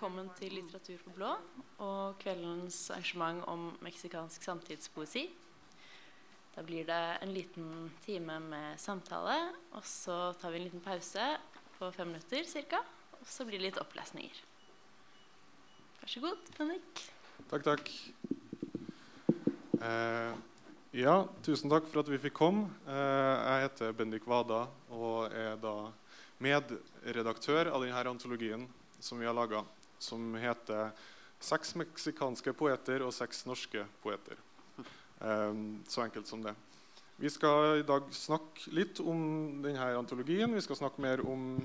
velkommen til Litteratur på blå og kveldens arrangement om meksikansk samtidspoesi. Da blir det en liten time med samtale, og så tar vi en liten pause på fem minutter ca. Og så blir det litt opplesninger. Vær så god, Henrik. Takk, takk. Eh, ja, tusen takk for at vi fikk komme. Eh, jeg heter Bendik Wada og er da medredaktør av denne antologien som vi har laga, som heter 'Seks meksikanske poeter og seks norske poeter'. Um, så enkelt som det. Vi skal i dag snakke litt om denne antologien. Vi skal snakke mer om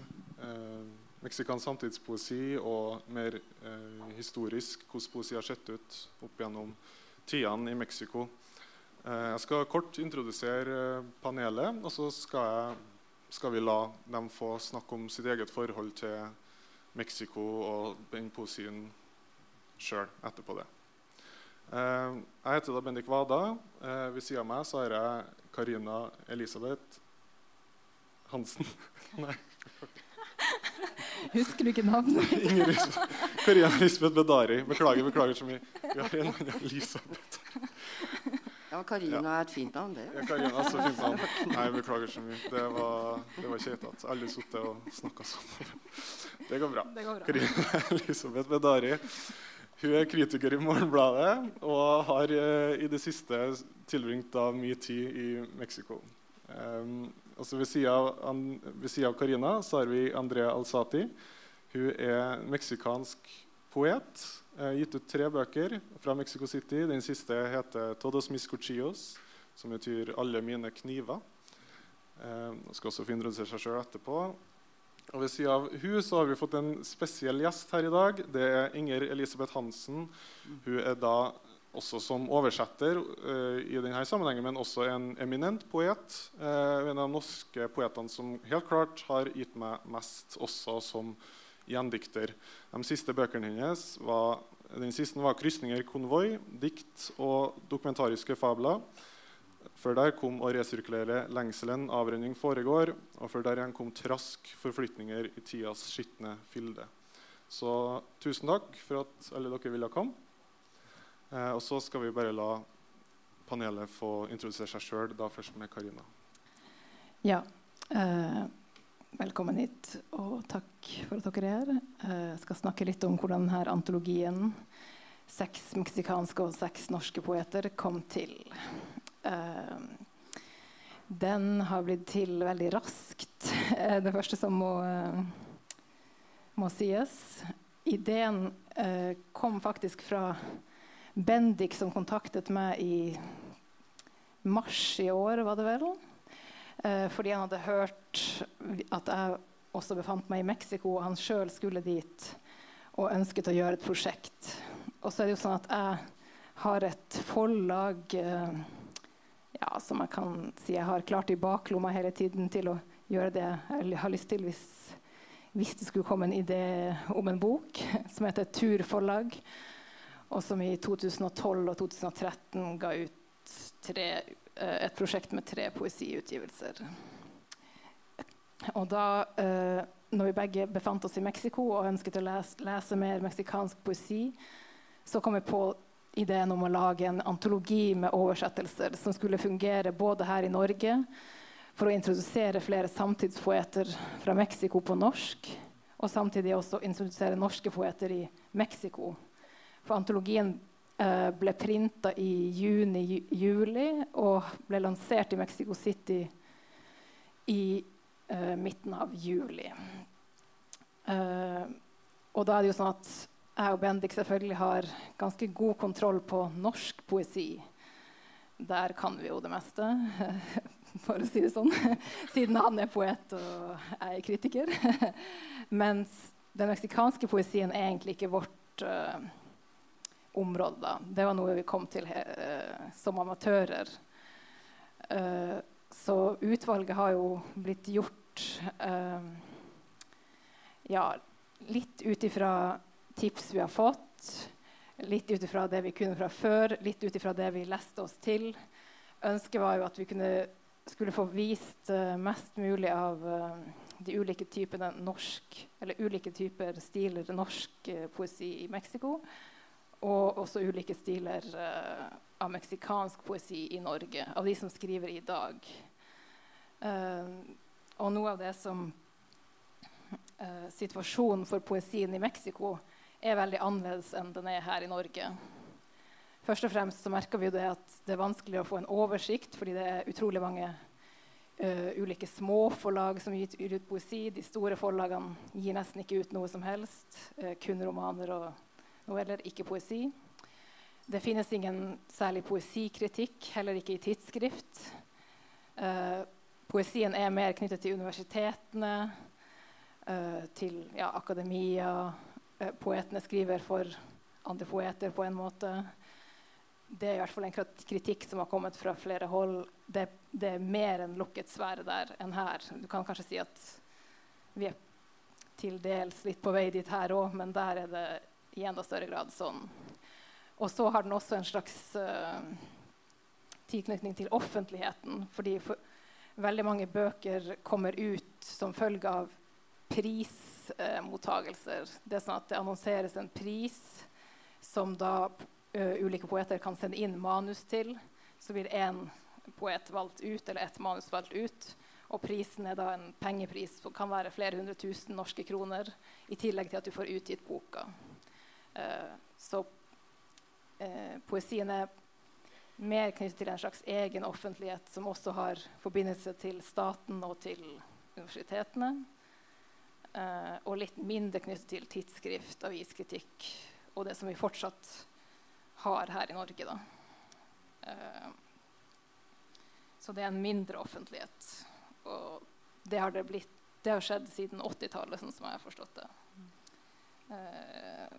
eh, meksikansk samtidspoesi og mer eh, historisk hvordan poesi har sett ut opp gjennom tidene i Mexico. Eh, jeg skal kort introdusere panelet, og så skal, jeg, skal vi la dem få snakke om sitt eget forhold til Mexico og den poesien sjøl etterpå det. Eh, jeg heter da Bendik Wada. Eh, ved siden av meg så har jeg Karina Elisabeth Hansen. Nei. Husker du ikke navnet? Karina Elisabeth Bedari. Beklager, beklager så mye. Vi har en annen Elisabeth. Ja, Karina ja. er et fint navn, det. Ja, Karina er så fint navn. Nei, beklager så mye. Det var, det var keitete. Alle satt og snakka sånn. Det går bra. Det går bra. Karina Elisabeth Bedari. Hun er kritiker i Morgenbladet og har eh, i det siste tilbringt da mye tid i Mexico. Um, altså ved sida av, av, Karina så har vi Andrea Alsati. Hun er meksikansk poet eh, gitt ut tre bøker fra Mexico City. Den siste heter 'Todos mis cuchillos', som betyr 'alle mine kniver'. Hun skal også få introdusere seg sjøl etterpå. Og Ved siden av hun så har vi fått en spesiell gjest her i dag. Det er Inger Elisabeth Hansen. Hun er da også som oversetter uh, i denne sammenhengen, men også en eminent poet. Uh, en av de norske poetene som helt klart har gitt meg mest, også som gjendikter. De siste bøkene hennes var, den siste var 'Krysninger konvoi', dikt og dokumentariske fabler. Før der kom 'Å resirkulere lengselen, avrenning foregår'. Og før der igjen kom 'Trask forflytninger i tidas skitne fylde'. Så tusen takk for at alle dere ville komme. Eh, og så skal vi bare la panelet få introdusere seg sjøl, da først med Karina. Ja. Eh, Velkommen hit, og takk for at dere er her. Eh, jeg skal snakke litt om hvordan denne antologien, seks meksikanske og seks norske poeter, kom til. Eh, den har blitt til veldig raskt. Eh, det første som må, må sies. Ideen kom faktisk fra Bendik, som kontaktet meg i mars i år, var det vel? Eh, fordi han hadde hørt at jeg også befant meg i Mexico, og han sjøl skulle dit og ønsket å gjøre et prosjekt. Og så er det jo sånn at jeg har et forlag eh, ja, som jeg kan si jeg har klart i baklomma hele tiden til å gjøre det jeg har lyst til hvis, hvis det skulle komme en idé om en bok som heter Tur forlag, og som i 2012 og 2013 ga ut tre Eh, et prosjekt med tre poesiutgivelser. Og da eh, når vi begge befant oss i Mexico og ønsket å lese, lese mer meksikansk poesi, så kom vi på ideen om å lage en antologi med oversettelser som skulle fungere både her i Norge for å introdusere flere samtidspoeter fra Mexico på norsk, og samtidig også introdusere norske poeter i Mexico. For antologien Eh, ble printa i juni-juli og ble lansert i Mexico City i uh, midten av juli. Uh, og da er det jo sånn at jeg og Bendik selvfølgelig har ganske god kontroll på norsk poesi. Der kan vi jo det meste, for å si det sånn. Siden han er poet og jeg er kritiker. Mens den meksikanske poesien er egentlig ikke vårt uh, områder. Det var noe vi kom til uh, som amatører. Uh, så utvalget har jo blitt gjort ja, litt ut ifra tips vi har fått. Litt ut ifra det vi kunne fra før, litt ut ifra det vi leste oss til. Ønsket var jo at vi kunne, skulle få vist mest mulig av de ulike typene norsk, eller ulike typer stiler norsk uh, poesi i Mexico. Og også ulike stiler av meksikansk poesi i Norge, av de som skriver i dag. og noe av det som Situasjonen for poesien i Mexico er veldig annerledes enn den er her i Norge. Først og fremst så merker vi det at det er vanskelig å få en oversikt, fordi det er utrolig mange uh, ulike småforlag som gir ut poesi. De store forlagene gir nesten ikke ut noe som helst. Uh, kun romaner og noveller, ikke poesi. Det finnes ingen særlig poesikritikk, heller ikke i tidsskrift. Uh, poesien er mer knyttet til universitetene, til ja, akademia. Poetene skriver for andre poeter på en måte det er i hvert fall en kritikk som har kommet fra flere hold. Det, det er mer en lukket sfære der enn her. Du kan kanskje si at vi er til dels litt på vei dit her òg, men der er det i enda større grad sånn. Og så har den også en slags uh, tilknytning til offentligheten. Fordi for, veldig mange bøker kommer ut som følge av prismottagelser. Eh, det er sånn at det annonseres en pris som da uh, ulike poeter kan sende inn manus til. Så blir én poet valgt ut, eller ett manus valgt ut. Og prisen er da en pengepris som kan være flere hundre tusen norske kroner. I tillegg til at du får utgitt boka. Uh, så uh, poesien er mer knyttet til en slags egen offentlighet som også har forbindelse til staten og til universitetene. Uh, og litt mindre knyttet til tidsskrift, aviskritikk og det som vi fortsatt har her i Norge. Da. Uh, så det er en mindre offentlighet. Og det har, det blitt, det har skjedd siden 80-tallet, sånn som jeg har forstått det. Uh,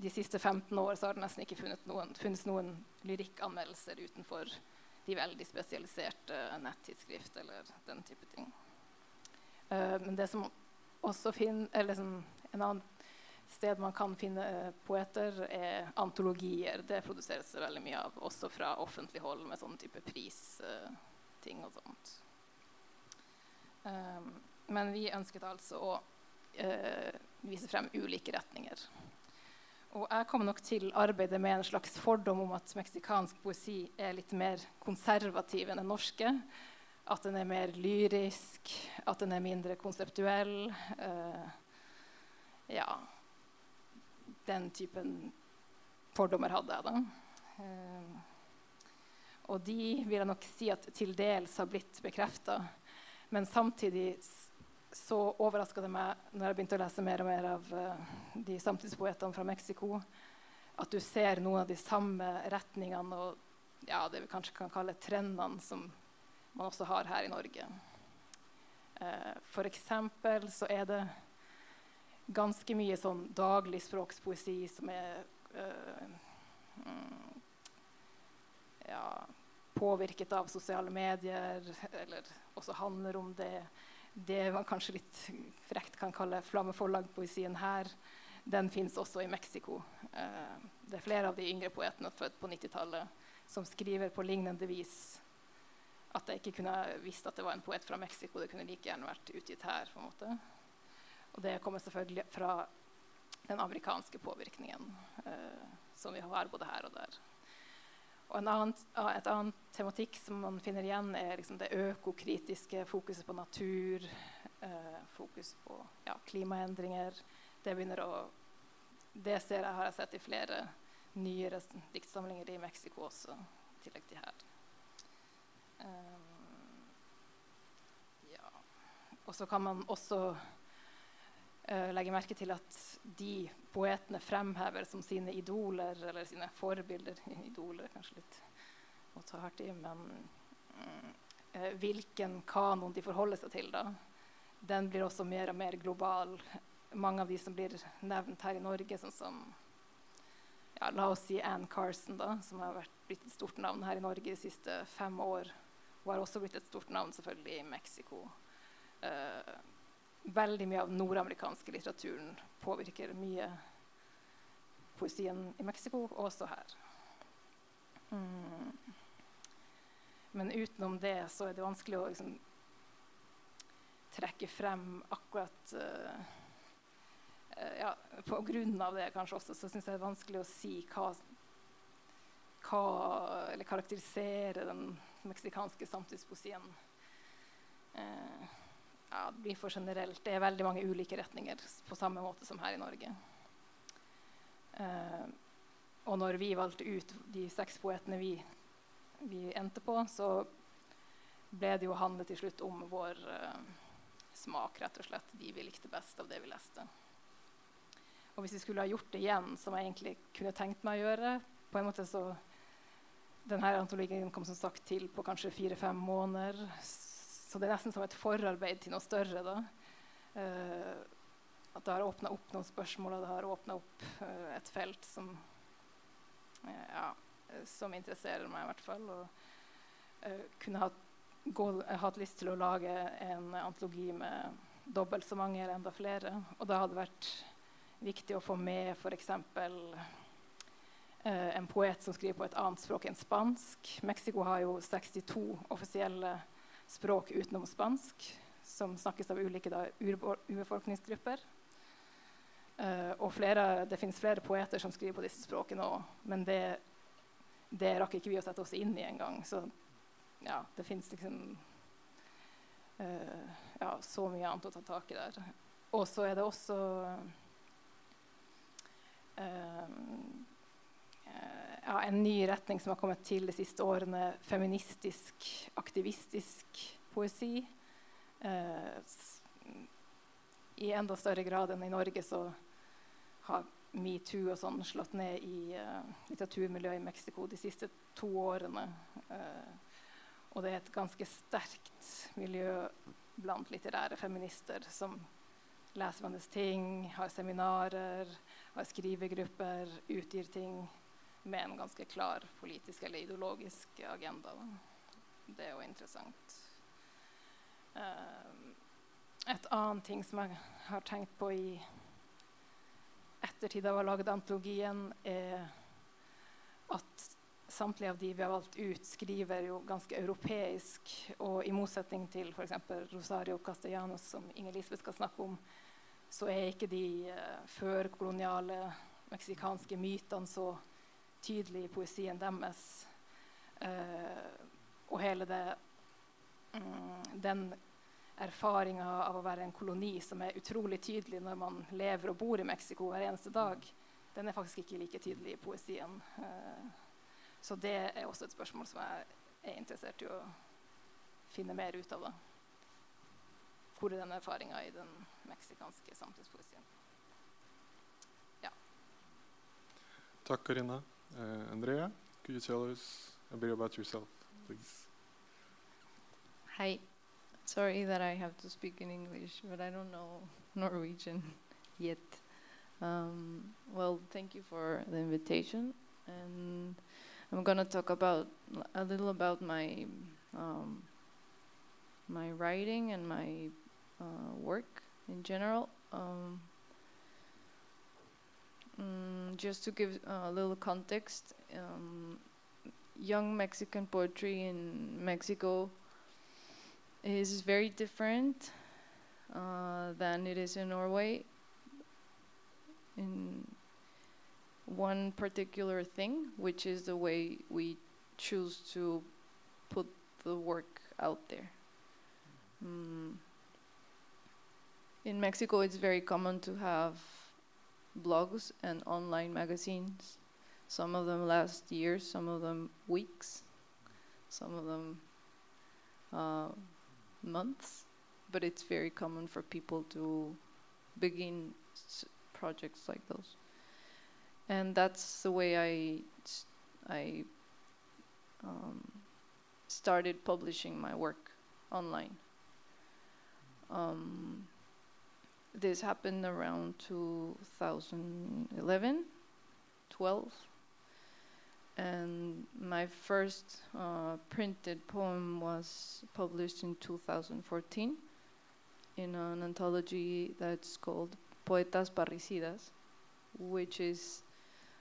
de siste 15 år har det nesten ikke funnet noen, funnes noen lyrikkanmeldelser utenfor de veldig spesialiserte nettidsskrift eller den type ting. Men det som også eller som en annen sted man kan finne uh, poeter, er antologier. Det produseres veldig mye av, også fra offentlig hold, med sånn type pristing uh, og sånt. Um, men vi ønsket altså å uh, vise frem ulike retninger. Og jeg kom nok til arbeidet med en slags fordom om at meksikansk poesi er litt mer konservativ enn den norske. At den er mer lyrisk, at den er mindre konseptuell. Uh, ja, den typen fordommer hadde jeg. da. Eh, og de vil jeg nok si at til dels har blitt bekrefta. Men samtidig så overraska det meg når jeg begynte å lese mer og mer av uh, de samtidspoetene fra Mexico, at du ser noen av de samme retningene og ja, det vi kanskje kan kalle trendene som man også har her i Norge. Eh, eksempel så er det ganske mye sånn dagligspråkspoesi som er eh, ja, påvirket av sosiale medier, eller også handler om det det man kanskje litt frekt kan kalle flammeforlagpoesien her, den fins også i Mexico. Eh, det er flere av de yngre poetene født på 90-tallet som skriver på lignende vis at jeg ikke kunne visst at det var en poet fra Mexico. Det kunne like gjerne vært utgitt her. på en måte. Og det kommer selvfølgelig fra den amerikanske påvirkningen eh, som vi har både her og der. Og en annen, et annet tematikk som man finner igjen, er liksom det økokritiske fokuset på natur, eh, fokus på ja, klimaendringer. Det, å, det ser jeg, har jeg sett i flere nyere diktsamlinger i Mexico også, i tillegg til her. Um, ja. Og så kan man også uh, legger merke til at de poetene fremhever som sine idoler, eller sine forbilder Idoler er kanskje litt å ta hardt i, men uh, hvilken kanon de forholder seg til, da, den blir også mer og mer global. Mange av de som blir nevnt her i Norge, sånn som ja, La oss si Ann Carson, da, som har vært, blitt et stort navn her i Norge de siste fem år. Hun har også blitt et stort navn selvfølgelig i Mexico. Uh, veldig mye av den nordamerikanske litteraturen påvirker mye poesien i Mexico, og også her. Mm. Men utenom det så er det vanskelig å liksom, trekke frem akkurat uh, ja, På grunn av det kanskje også, så syns jeg det er vanskelig å si hva, hva Eller karakterisere den meksikanske samtidspoesien. eh, ja, det blir for generelt. Det er veldig mange ulike retninger på samme måte som her i Norge. Eh, og når vi valgte ut de seks poetene vi, vi endte på, så ble det jo handlet til slutt om vår eh, smak, rett og slett. De vi likte best av det vi leste. Og hvis vi skulle ha gjort det igjen, som jeg egentlig kunne tenkt meg å gjøre på en måte så denne antologien kom som sagt til på kanskje fire-fem måneder. Så det er nesten som et forarbeid til noe større. da. Uh, at det har åpna opp noen spørsmål, og det har åpna opp uh, et felt som, uh, ja, som interesserer meg, i hvert fall. Og kunne hatt hatt lyst til å lage en antologi med dobbelt så mange eller enda flere. Og da hadde det vært viktig å få med f.eks. Eh, en poet som skriver på et annet språk enn spansk. Mexico har jo 62 offisielle språk utenom spansk, som snakkes av ulike da, urbefolkningsgrupper. Eh, og flere, det finnes flere poeter som skriver på disse språkene òg, men det, det rakk ikke vi å sette oss inn i engang. Så ja, det fins liksom eh, ja, så mye annet å ta tak i der. Og så er det også uh, ja, en ny retning som har kommet til de siste årene. Feministisk, aktivistisk poesi. Eh, I enda større grad enn i Norge så har metoo og sånn slått ned i eh, litteraturmiljøet i Mexico de siste to årene. Eh, og det er et ganske sterkt miljø blant litterære feminister som leser hverandres ting, har seminarer, har skrivegrupper, utgir ting med en ganske klar politisk eller ideologisk agenda. Det er jo interessant. Uh, et annet ting som jeg har tenkt på i ettertid av å ha laget antologien, er at samtlige av de vi har valgt ut, skriver jo ganske europeisk. Og i motsetning til f.eks. Rosario Castellanos, som Inger Lisbeth skal snakke om, så er ikke de uh, førkoloniale meksikanske mytene så tydelige i poesien deres. Uh, og hele det, um, den erfaringa av å være en koloni som er utrolig tydelig når man lever og bor i Mexico hver eneste dag, den er faktisk ikke like tydelig i poesien. Uh, så det er også et spørsmål som jeg er interessert i å finne mer ut av. da. Hvor er den erfaringa i den meksikanske samtidspoesien? Ja. Takk, Karina. Uh, Andrea, could you tell us a bit about yourself, please? Hi. Sorry that I have to speak in English, but I don't know Norwegian yet. Um, well, thank you for the invitation. And I'm gonna talk about a little about my um, my writing and my uh, work in general. Um, mm, just to give a little context, um, young Mexican poetry in Mexico is very different uh, than it is in Norway. In one particular thing, which is the way we choose to put the work out there. Mm. In Mexico, it's very common to have blogs and online magazines. Some of them last years, some of them weeks, some of them uh, months. But it's very common for people to begin projects like those and that's the way I I um, started publishing my work online. Um, this happened around 2011, 12, and my first uh, printed poem was published in 2014 in an anthology that's called Poetas Parricidas, which is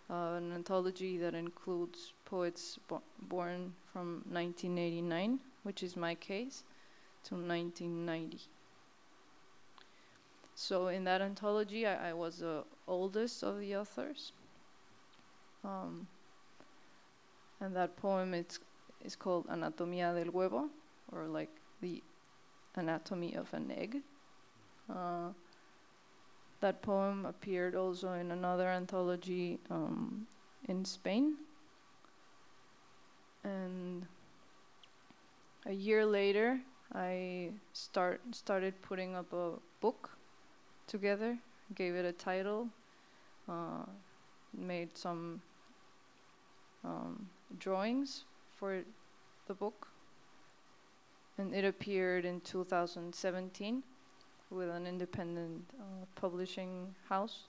uh, an anthology that includes poets bo born from 1989, which is my case, to 1990. So in that anthology, I, I was the oldest of the authors. Um, and that poem it's, is called Anatomía del Huevo, or like the anatomy of an egg. Uh, that poem appeared also in another anthology um, in Spain. And a year later, I start started putting up a book together, gave it a title, uh, made some um, drawings for the book, and it appeared in 2017 with an independent uh, publishing house,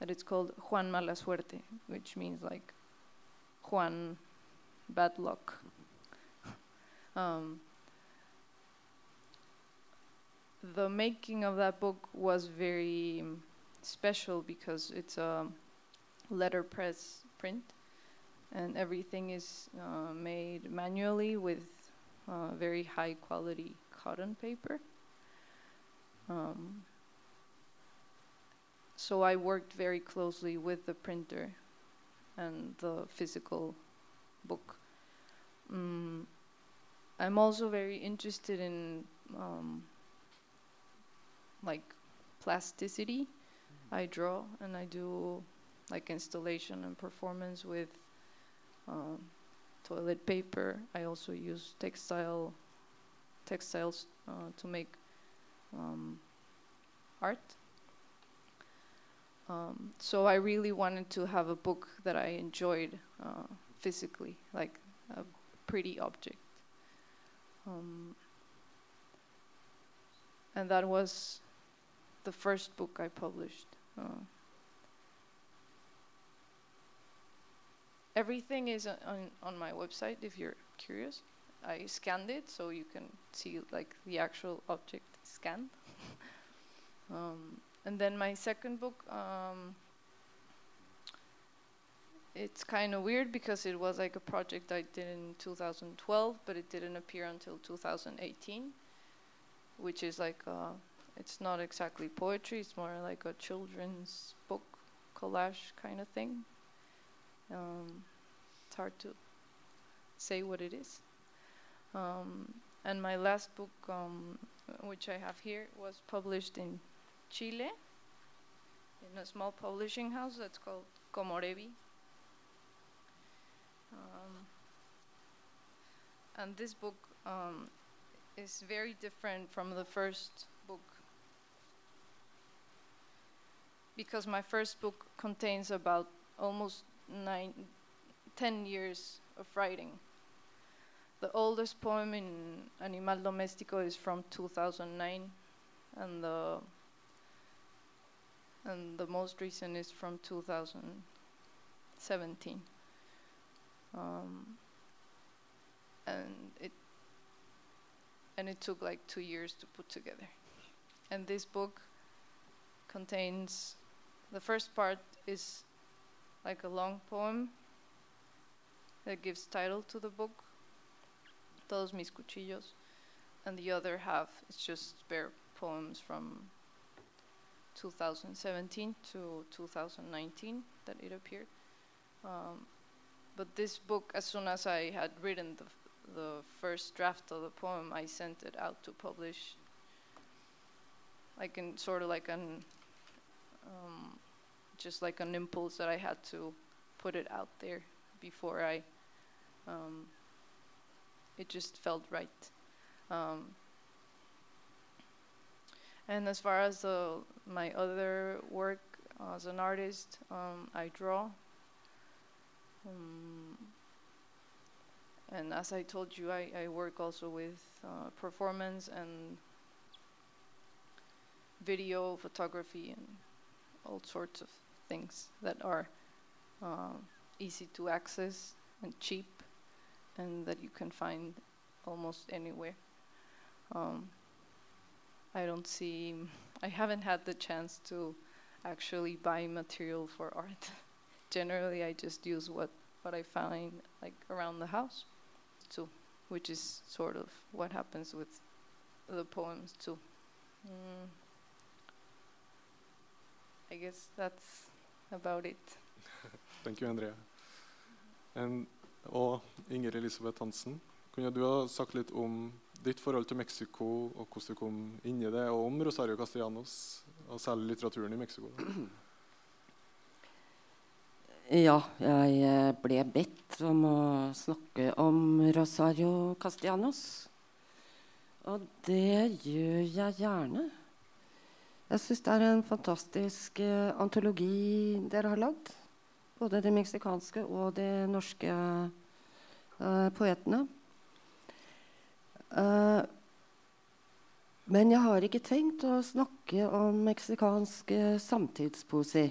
and it's called Juan Mala Suerte, which means like Juan bad luck. um, the making of that book was very special because it's a letterpress print and everything is uh, made manually with uh, very high quality cotton paper. Um, so I worked very closely with the printer and the physical book. Mm, I'm also very interested in um, like plasticity. I draw and I do like installation and performance with um, toilet paper. I also use textile textiles uh, to make um, art. Um, so I really wanted to have a book that I enjoyed uh, physically, like a pretty object. Um, and that was the first book I published. Uh, everything is on, on my website if you're curious. I scanned it so you can see like the actual object scanned. um, and then my second book, um, it's kind of weird because it was like a project I did in 2012, but it didn't appear until 2018, which is like uh, it's not exactly poetry; it's more like a children's book collage kind of thing. Um, it's hard to say what it is. Um, and my last book, um, which I have here, was published in Chile in a small publishing house that's called Komorebi. Um, and this book um, is very different from the first book because my first book contains about almost nine, ten years of writing. The oldest poem in Animal Doméstico is from 2009, and the and the most recent is from 2017. Um, and it and it took like two years to put together. And this book contains the first part is like a long poem that gives title to the book, Todos mis cuchillos, and the other half is just spare poems from 2017 to 2019 that it appeared. Um, but this book, as soon as I had written the, the first draft of the poem, I sent it out to publish, like in sort of like an, um, just like an impulse that I had to put it out there before I, um, it just felt right. Um, and as far as the, my other work as an artist, um, I draw. Um, and as I told you, I, I work also with uh, performance and video, photography, and all sorts of things that are uh, easy to access and cheap, and that you can find almost anywhere. Um, I don't see, I haven't had the chance to actually buy material for art. Generally, I just use what, what I find like around the house too, which is sort of what happens with the poems too. Mm. I guess that's about it. Thank you, Andrea. And, og Inger Elisabeth Hansen, kunne du ha sagt litt om ditt forhold til Mexico, og hvordan du kom inn i det, og om Rosario Castellanos, og særlig litteraturen i Mexico? Ja, jeg eh, ble bedt om å snakke om Rosario Castellanos. Og det gjør jeg gjerne. Jeg syns det er en fantastisk eh, antologi dere har lagd. Både de meksikanske og de norske eh, poetene. Eh, men jeg har ikke tenkt å snakke om meksikansk eh, samtidspoesi.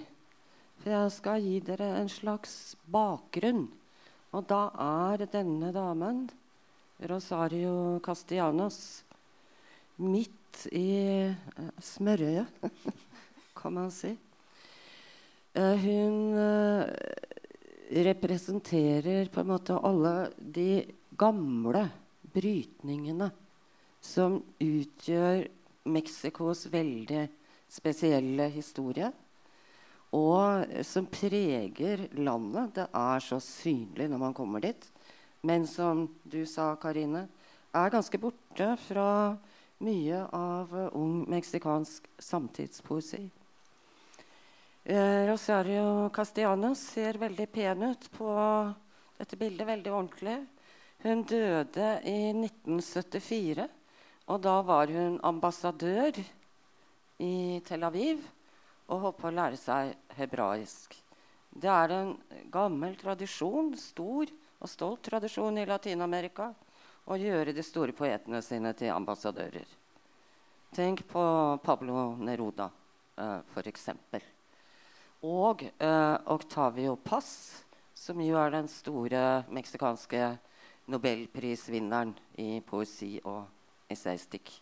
For jeg skal gi dere en slags bakgrunn. Og da er denne damen, Rosario Castellanos, midt i uh, smørøyet, kan man si. Uh, hun uh, representerer på en måte alle de gamle brytningene som utgjør Mexicos veldig spesielle historie og som preger landet. Det er så synlig når man kommer dit. Men som du sa, Karine, er ganske borte fra mye av uh, ung meksikansk samtidspoesi. Eh, Rosario Castellanos ser veldig pen ut på dette bildet. Veldig ordentlig. Hun døde i 1974, og da var hun ambassadør i Tel Aviv og holdt på å lære seg hebraisk. Det er en gammel tradisjon, stor og stolt tradisjon i Latin-Amerika, å gjøre de store poetene sine til ambassadører. Tenk på Pablo Neruda, uh, f.eks. Og uh, Octavio Paz, som jo er den store meksikanske nobelprisvinneren i poesi og essaystikk.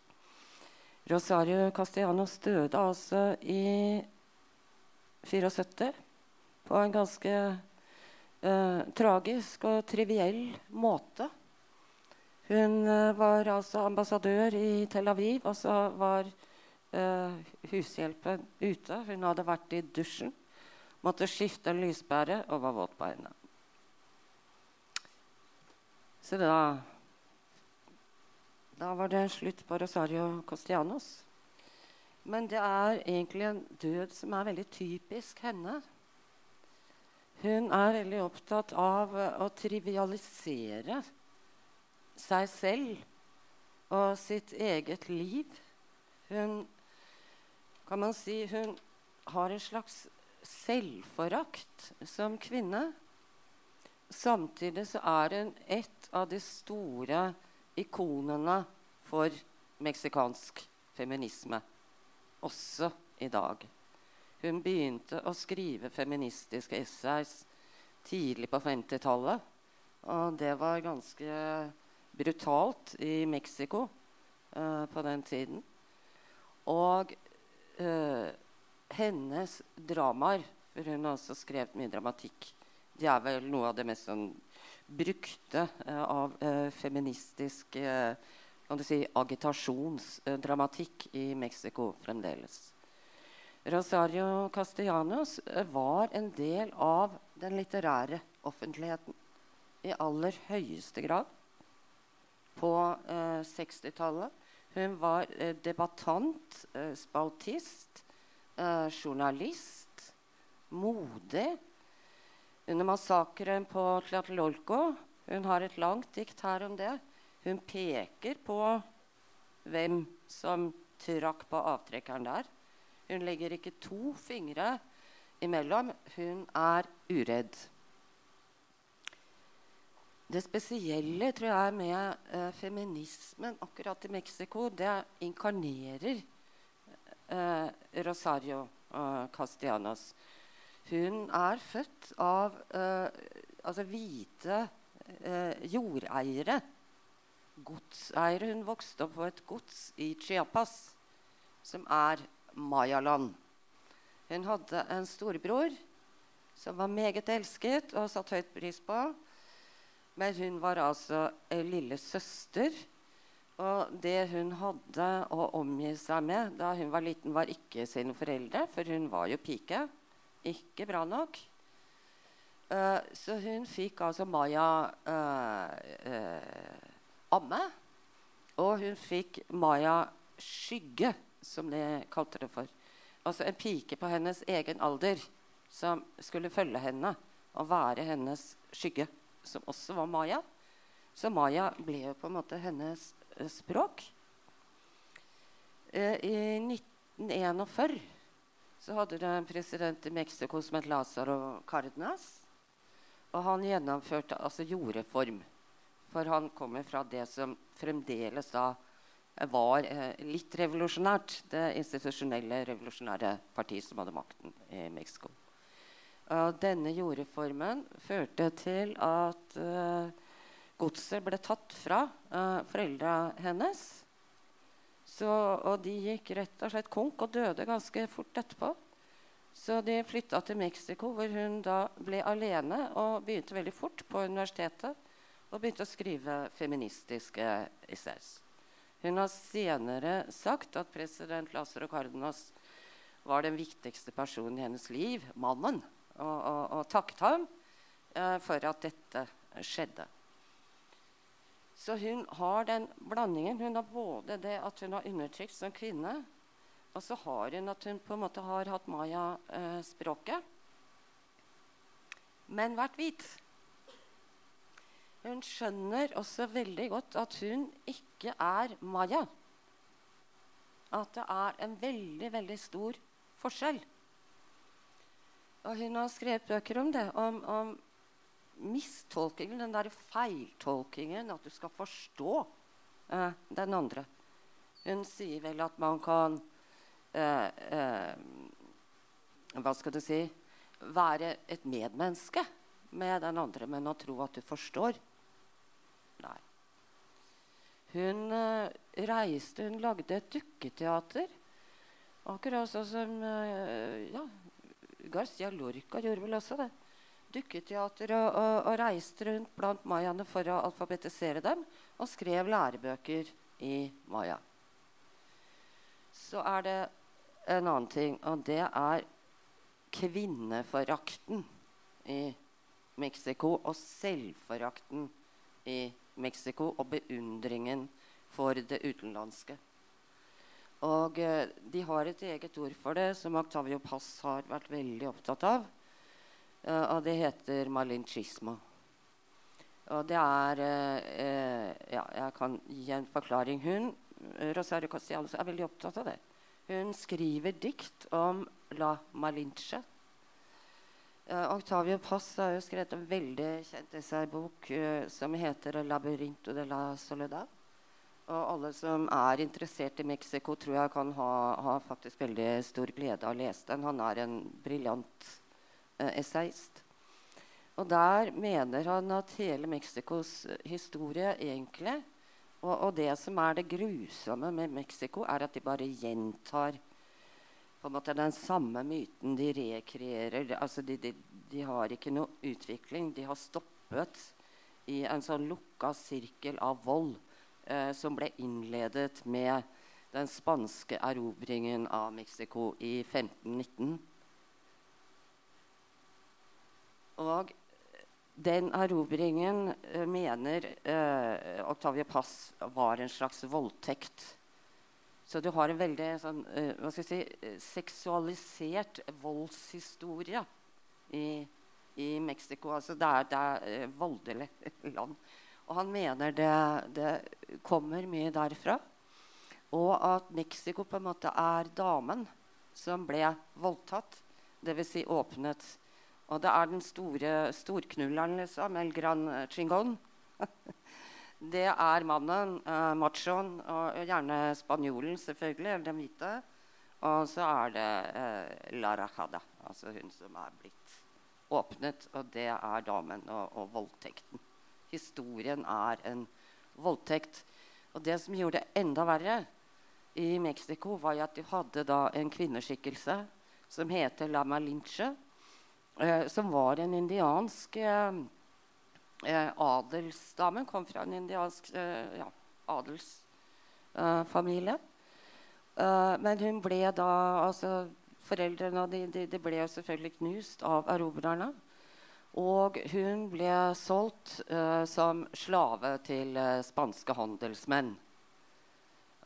Rosario Castellanos døde altså i 74 på en ganske uh, tragisk og triviell måte. Hun eh, var altså ambassadør i Tel Aviv, og så var eh, hushjelpen ute. Hun hadde vært i dusjen, måtte skifte en lyspære og var våt på henne. Så da Da var det slutt på Rosario Costianos. Men det er egentlig en død som er veldig typisk henne. Hun er veldig opptatt av å trivialisere seg selv og sitt eget liv. Hun kan man si hun har en slags selvforakt som kvinne. Samtidig så er hun et av de store ikonene for meksikansk feminisme også i dag. Hun begynte å skrive feministiske essays tidlig på 50-tallet. Og det var ganske brutalt i Mexico uh, på den tiden. Og uh, hennes dramaer, for hun har også skrevet mye dramatikk, de er vel noe av det mest sånn brukte uh, av feministisk kan du si, agitasjonsdramatikk i Mexico fremdeles. Rosario Castellanos var en del av den litterære offentligheten i aller høyeste grad på eh, 60-tallet. Hun var eh, debattant, eh, spaltist, eh, journalist, modig. Under massakren på Tlatelolco Hun har et langt dikt her om det. Hun peker på hvem som trakk på avtrekkeren der. Hun legger ikke to fingre imellom. Hun er uredd. Det spesielle tror jeg med eh, feminismen akkurat i Mexico, det inkarnerer eh, Rosario eh, Castellanos. Hun er født av eh, altså hvite eh, jordeiere godseiere. Hun vokste opp på et gods i Chiapas, som er Mayaland. Hun hadde en storebror som var meget elsket og satt høyt pris på. Men hun var altså en lille søster Og det hun hadde å omgi seg med da hun var liten, var ikke sine foreldre, for hun var jo pike. Ikke bra nok. Uh, så hun fikk altså Maya uh, uh, amme. Og hun fikk Maya skygge, som de kalte det for. Altså en pike på hennes egen alder som skulle følge henne og være hennes skygge, som også var Maya. Så Maya ble jo på en måte hennes Eh, språk. Eh, I 1941 så hadde det en president i Mexico som het Lázaro Cárdenas. Og han gjennomførte altså jordreform. For han kommer fra det som fremdeles da var eh, litt revolusjonært. Det institusjonelle revolusjonære partiet som hadde makten i Mexico. Og denne jordreformen førte til at uh, godset ble tatt fra uh, foreldra hennes. Så, og de gikk rett og slett konk og døde ganske fort etterpå. Så de flytta til Mexico, hvor hun da ble alene og begynte veldig fort på universitetet og begynte å skrive feministiske essays. Hun har senere sagt at president Lazaro Cardenas var den viktigste personen i hennes liv, mannen, og, og, og takket ham eh, for at dette skjedde. Så hun har den blandingen. Hun har både det at hun har undertrykt som kvinne, og så har hun at hun på en måte har hatt maya-språket, men vært hvit. Hun skjønner også veldig godt at hun ikke er maya. At det er en veldig, veldig stor forskjell. Og hun har skrevet bøker om det, om, om mistolkingen, den derre feiltolkingen, at du skal forstå eh, den andre. Hun sier vel at man kan eh, eh, Hva skal du si Være et medmenneske med den andre, men å tro at du forstår Nei. Hun eh, reiste Hun lagde et dukketeater. Akkurat sånn som eh, ja, Garcia Lorca gjorde vel også det dukketeater og, og, og, reiste rundt blant mayaene for å alfabetisere dem og skrev lærebøker i maya. Så er det en annen ting, og det er kvinneforakten i Mexico og selvforakten i Mexico og beundringen for det utenlandske. Og eh, De har et eget ord for det, som Octavio Pass har vært veldig opptatt av. Uh, og det heter malinchismo. Og det er uh, Ja, jeg kan gi en forklaring. Hun, Rosario Castellanos, er veldig opptatt av det. Hun skriver dikt om la malinche. Octavio Pass har jo skrevet en veldig kjent essaybok som heter 'Labyrinto de la Soledad'. Og alle som er interessert i Mexico, tror jeg kan ha, ha faktisk veldig stor glede av å lese den. Han er en briljant Eh, essayist. Og der mener han at hele Mexicos eh, historie egentlig og, og, det som er det grusomme med Mexico, er at de bare gjentar på en måte den samme myten. De rekreerer. Altså de, de, de har ikke noe utvikling. De har stoppet i en sånn lukka sirkel av vold eh, som ble innledet med den spanske erobringen av Mexico i 1519. Og den erobringen uh, mener eh, Octavia Pass var en slags voldtekt. Så du har en veldig sånn, eh, skal jeg si, seksualisert voldshistorie i, i Mexico. Altså det er, det er voldelig land. Og han mener det, det kommer mye derfra. Og at Mexico på en måte er damen som ble voldtatt. Dvs. Si åpnet og det er den store storknulleren, liksom. El Gran Chingon. det er mannen, eh, machoen, og gjerne spanjolen, selvfølgelig, eller den hvite. Og så er det eh, La Rajada, altså hun som er blitt åpnet. Og det er damen og, og voldtekten. Historien er en voldtekt. Og det som gjorde det enda verre i Mexico, var at de hadde en kvinneskikkelse som heter La Malinche eh, som var en indiansk eh, eh adelsdame. Kom fra en indiansk eh, ja, adelsfamilie. eh. Men hun ble da altså Foreldrene de, de, de ble selvfølgelig knust av erobrerne. Og hun ble solgt uh, som slave til uh, spanske handelsmenn.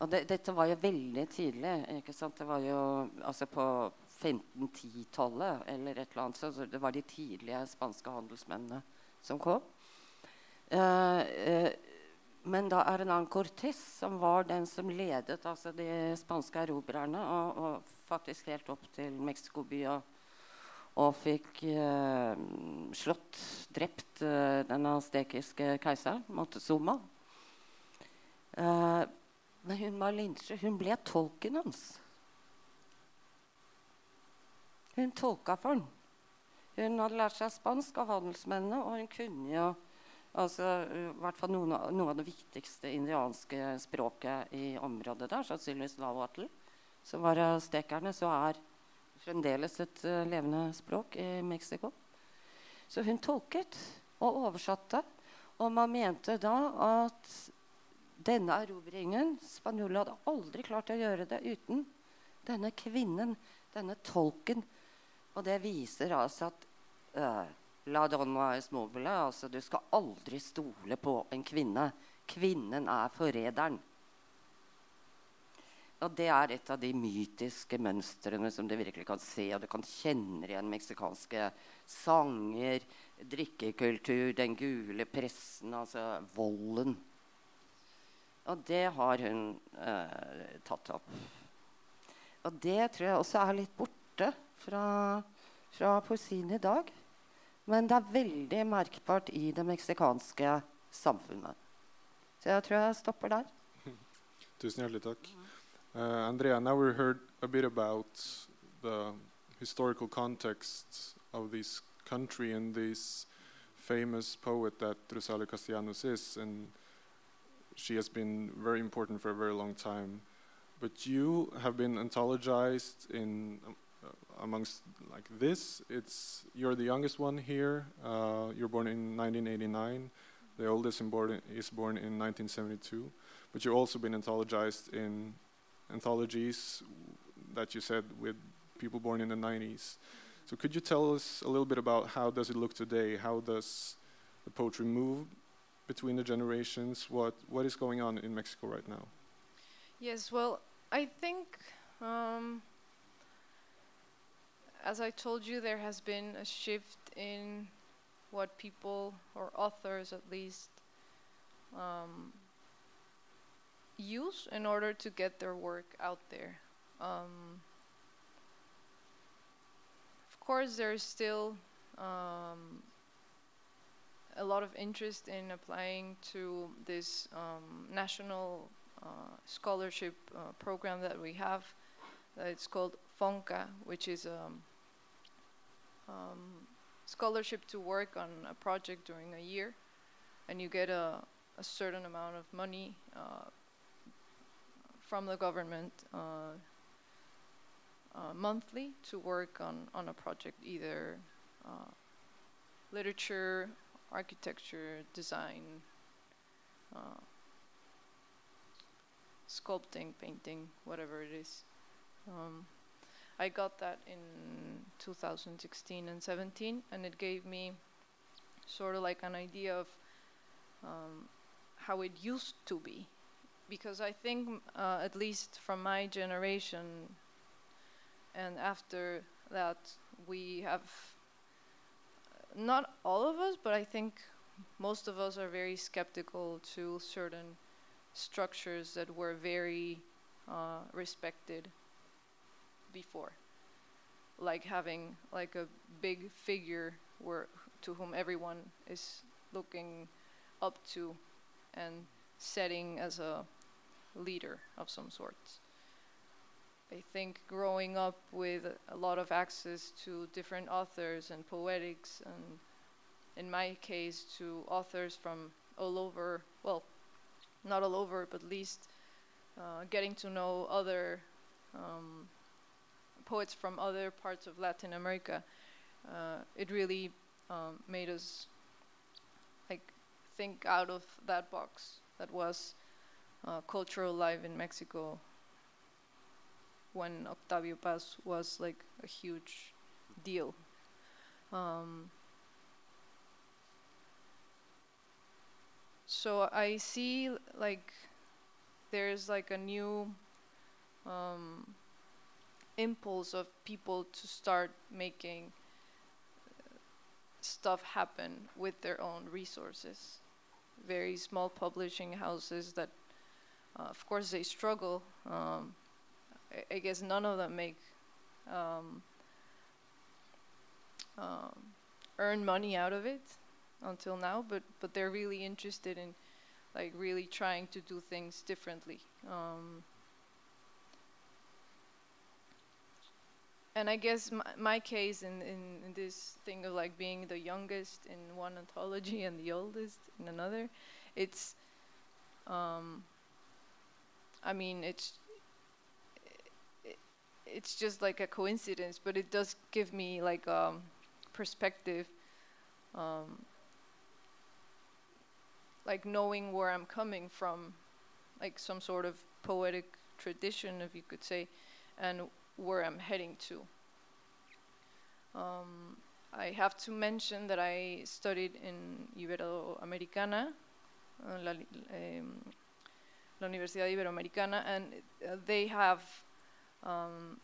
Og det, dette var jo veldig tidlig. ikke sant? Det var jo altså på 1510-tallet eller et eller annet. Så det var de tidlige spanske handelsmennene som kom. Uh, men da Hernan Cortés, som var den som ledet altså de spanske erobrerne, og, og, faktisk helt opp til Mexico by og, og fikk eh, slått, drept eh, den aztekiske keiseren, Montezuma eh, Men hun Malinche, hun ble tolken hans. Hun tolka for ham. Hun hadde lært seg spansk av handelsmennene, og hun kunne jo altså, hvert fall noen av, av det viktigste indianske språket i området der, sannsynligvis lavatel. som var stekerne så er fremdeles et uh, levende språk i Mexico. Så hun tolket og oversatte, og man mente da at denne erobringen Spanjolene hadde aldri klart å gjøre det uten denne kvinnen, denne tolken. Og det viser altså at uh, La donna es mobile. Altså, du skal aldri stole på en kvinne. Kvinnen er forræderen. Og det er et av de mytiske mønstrene som du virkelig kan se. Og du kan kjenne igjen meksikanske sanger, drikkekultur, den gule pressen, altså volden. Og det har hun eh, tatt opp. Og det tror jeg også er litt borte fra, fra poesien i dag. Men det er veldig merkbart i det meksikanske samfunnet. Så jeg tror jeg stopper der. Tusen hjertelig takk. Uh, Andrea, now we heard a bit about the historical context of this country and this famous poet that Rosario Castellanos is, and she has been very important for a very long time. But you have been anthologized in uh, amongst like this. It's you're the youngest one here. Uh, you're born in 1989. The oldest born is born in 1972. But you've also been anthologized in anthologies that you said with people born in the 90s. So could you tell us a little bit about how does it look today? How does the poetry move between the generations? What what is going on in Mexico right now? Yes, well, I think um, as I told you, there has been a shift in what people, or authors at least, um, use in order to get their work out there. Um, of course, there's still um, a lot of interest in applying to this um, national uh, scholarship uh, program that we have. Uh, it's called FONCA, which is um, um, scholarship to work on a project during a year, and you get a, a certain amount of money uh, from the government uh, uh, monthly to work on, on a project, either uh, literature, architecture, design, sculpting, painting, whatever it is. Um, I got that in 2016 and 17, and it gave me sort of like an idea of um, how it used to be. Because I think, uh, at least from my generation, and after that, we have not all of us, but I think most of us are very skeptical to certain structures that were very uh, respected before. Like having like a big figure where to whom everyone is looking up to and setting as a leader of some sort. I think growing up with a lot of access to different authors and poetics, and in my case, to authors from all over, well, not all over, but at least uh, getting to know other um, poets from other parts of Latin America, uh, it really um, made us like think out of that box that was uh, cultural life in Mexico when Octavio Paz was like a huge deal. Um, so I see like there's like a new um, impulse of people to start making uh, stuff happen with their own resources. Very small publishing houses that, uh, of course, they struggle. Um, I, I guess none of them make um, um, earn money out of it until now, but but they're really interested in like really trying to do things differently. Um, and I guess my, my case in, in, in this thing of like being the youngest in one anthology and the oldest in another, it's, um, I mean, it's, it's just like a coincidence, but it does give me like um, perspective, um, like knowing where I'm coming from, like some sort of poetic tradition, if you could say, and where I'm heading to. Um, I have to mention that I studied in Iberoamericana, uh, la, um, la Universidad Iberoamericana, and they have um,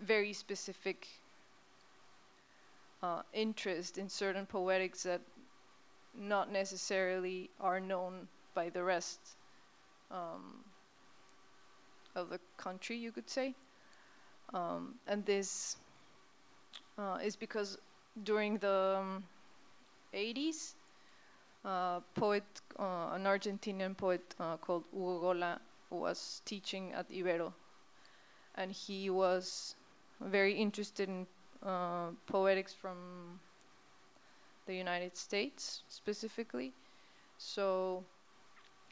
very specific uh, interest in certain poetics that not necessarily are known by the rest um, of the country, you could say. Um, and this uh, is because during the um, 80s, uh, poet, uh, an Argentinian poet uh, called Hugo Gola was teaching at Ibero, and he was very interested in uh, poetics from the United States specifically. So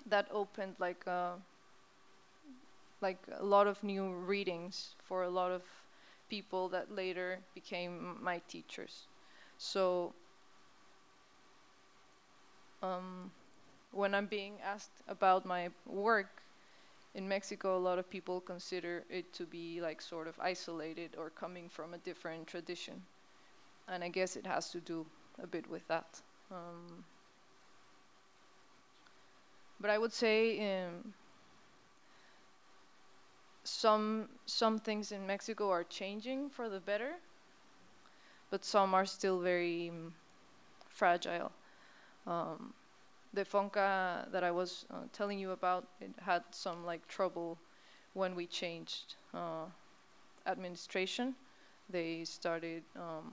that opened like a like a lot of new readings for a lot of people that later became my teachers. So um, when I'm being asked about my work in Mexico, a lot of people consider it to be like sort of isolated or coming from a different tradition. And I guess it has to do a bit with that. Um, but I would say um, some some things in Mexico are changing for the better, but some are still very um, fragile. Um, the Fonca that I was uh, telling you about, it had some like trouble when we changed uh, administration. They started um,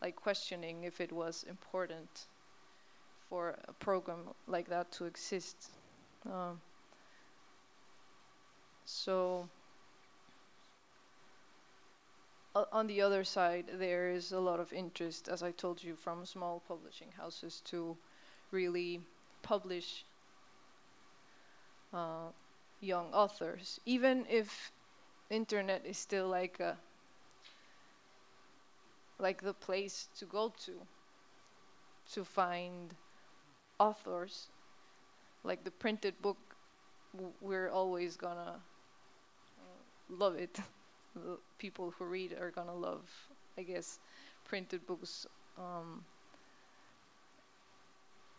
like questioning if it was important for a program like that to exist. Um, so uh, on the other side, there is a lot of interest, as I told you, from small publishing houses to really publish uh, young authors, even if internet is still like a like the place to go to to find authors like the printed book we're always gonna uh, love it. The people who read are gonna love i guess printed books um,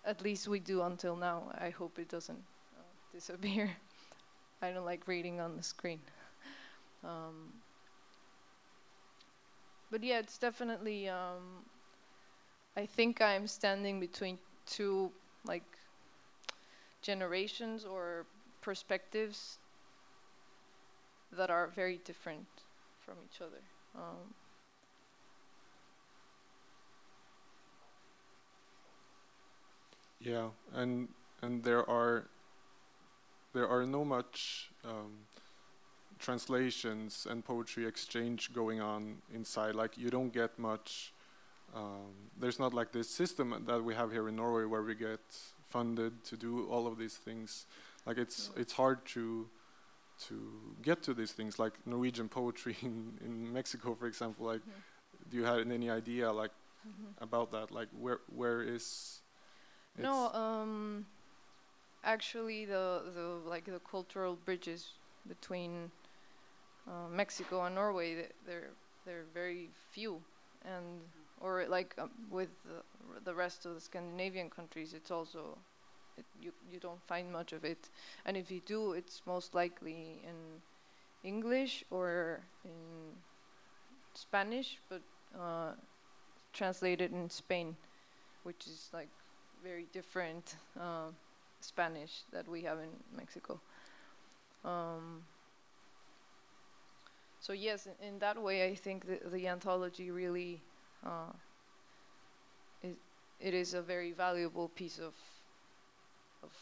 at least we do until now i hope it doesn't uh, disappear i don't like reading on the screen um, but yeah, it's definitely. Um, I think I'm standing between two like generations or perspectives that are very different from each other. Um, yeah, and and there are there are no much um, translations and poetry exchange going on inside. Like you don't get much. Um, there's not like this system that we have here in Norway where we get funded to do all of these things. Like it's it's hard to to get to these things like Norwegian poetry in, in Mexico, for example. Like, mm -hmm. do you have any idea like mm -hmm. about that? Like, where where is? No. Um, actually the the like the cultural bridges between uh, Mexico and Norway th- they're they're very few and or like um, with the, the rest of the Scandinavian countries it's also it, you you don't find much of it and if you do it's most likely in English or in Spanish but uh, translated in Spain which is like very different uh, Spanish that we have in Mexico. Um, so yes, in, that way, I think the, the anthology really uh, is it is a very valuable piece of of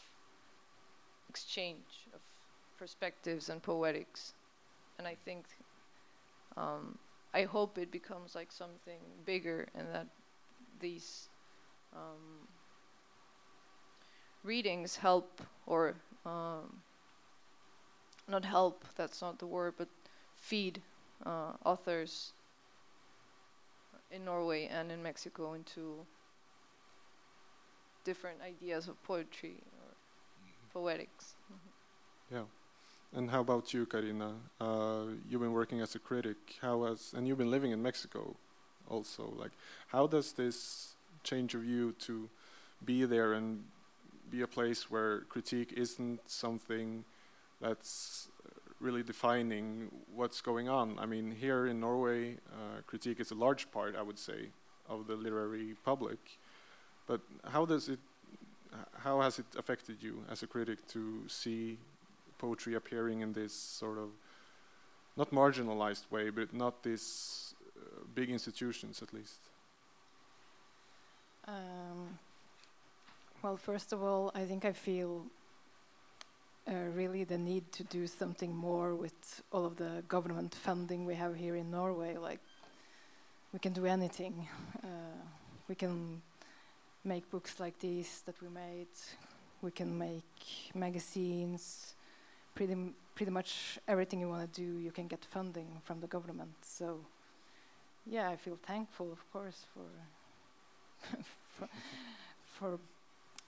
exchange of perspectives and poetics, and I think um, I hope it becomes like something bigger, and that these um, readings help or um, not help that's not the word but feed uh, authors in Norway and in Mexico into different ideas of poetry or poetics. Yeah. And how about you, Karina? Uh, you've been working as a critic. How has and you've been living in Mexico, also. Like, how does this change of you to be there and be a place where critique isn't something that's really defining what's going on? I mean, here in Norway, uh, critique is a large part, I would say, of the literary public. But how does it? How has it affected you as a critic to see poetry appearing in this sort of not marginalized way, but not these uh, big institutions at least? Um, well, first of all, I think I feel uh, really the need to do something more with all of the government funding we have here in Norway. Like, we can do anything. Uh, we can make books like these that we made. We can make magazines. Pretty, pretty much everything you want to do, you can get funding from the government. So, yeah, I feel thankful, of course, for for, for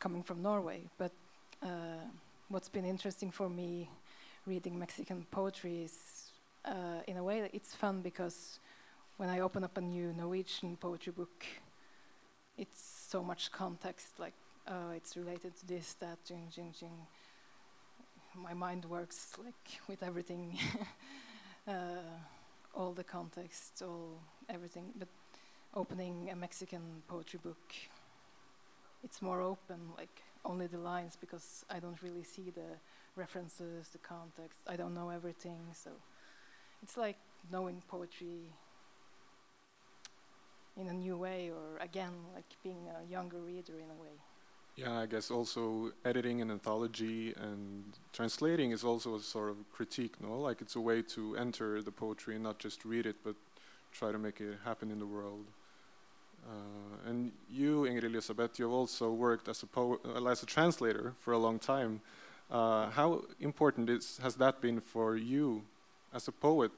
coming from Norway. But uh, what's been interesting for me reading Mexican poetry is, uh, in a way, it's fun because when I open up a new Norwegian poetry book, it's so much context. Like, uh, it's related to this, that, jing, jing, jing. My mind works like with everything, uh, all the context, all everything. But opening a Mexican poetry book, it's more open, like only the lines, because I don't really see the references, the context. I don't know everything, so it's like knowing poetry in a new way, or again, like being a younger reader in a way. Yeah, I guess also editing an anthology and translating is also a sort of critique, no? Like it's a way to enter the poetry and not just read it, but try to make it happen in the world. Uh, and you, Ingrid Elisabeth, you've also worked as a uh, as a translator for a long time. Uh, how important is, has that been for you, as a poet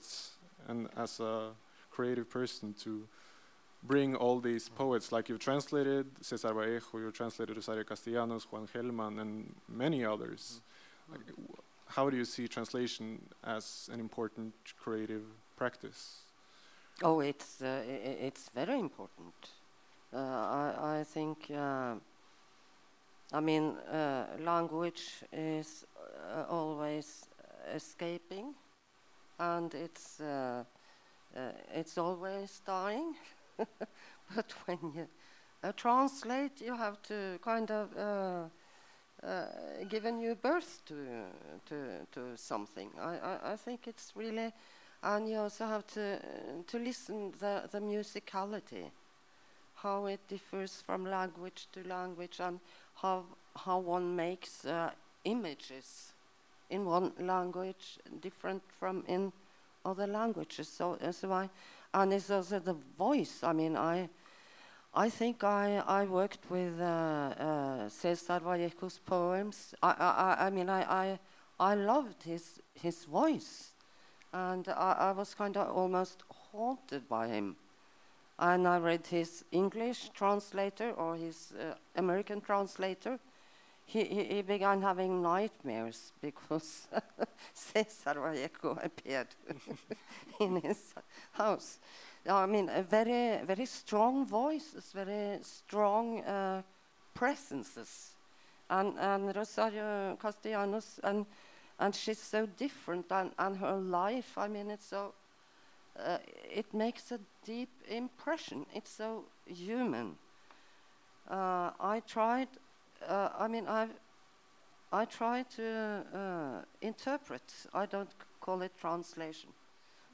and as a creative person, to bring all these poets, like you've translated Cesar Vallejo, you've translated Rosario Castellanos, Juan Gelman, and many others. Like, how do you see translation as an important creative practice? Oh, it's uh, it's very important. Uh, I I think. Uh, I mean, uh, language is uh, always escaping, and it's uh, it's always dying. but when you translate, you have to kind of give a new birth to to to something. I, I, I think it's really and you also have to to listen the the musicality, how it differs from language to language, and how how one makes uh, images in one language different from in other languages. So uh, so and it's also the voice. I mean I. I think I, I worked with uh, uh, Cesar Vallejo's poems. I, I, I- I mean, I, I, I loved his, his voice and I, I was kind of almost haunted by him. And I read his English translator or his uh, American translator. he, he, he began having nightmares because Cesar Vallejo appeared in his house. I mean, a very, very strong voices, very strong uh, presences. And, and Rosario Castellanos, and, and she's so different, and, and her life, I mean, it's so, uh, it makes a deep impression. It's so human. Uh, I tried, uh, I mean, I, I try to uh, interpret. I don't call it translation.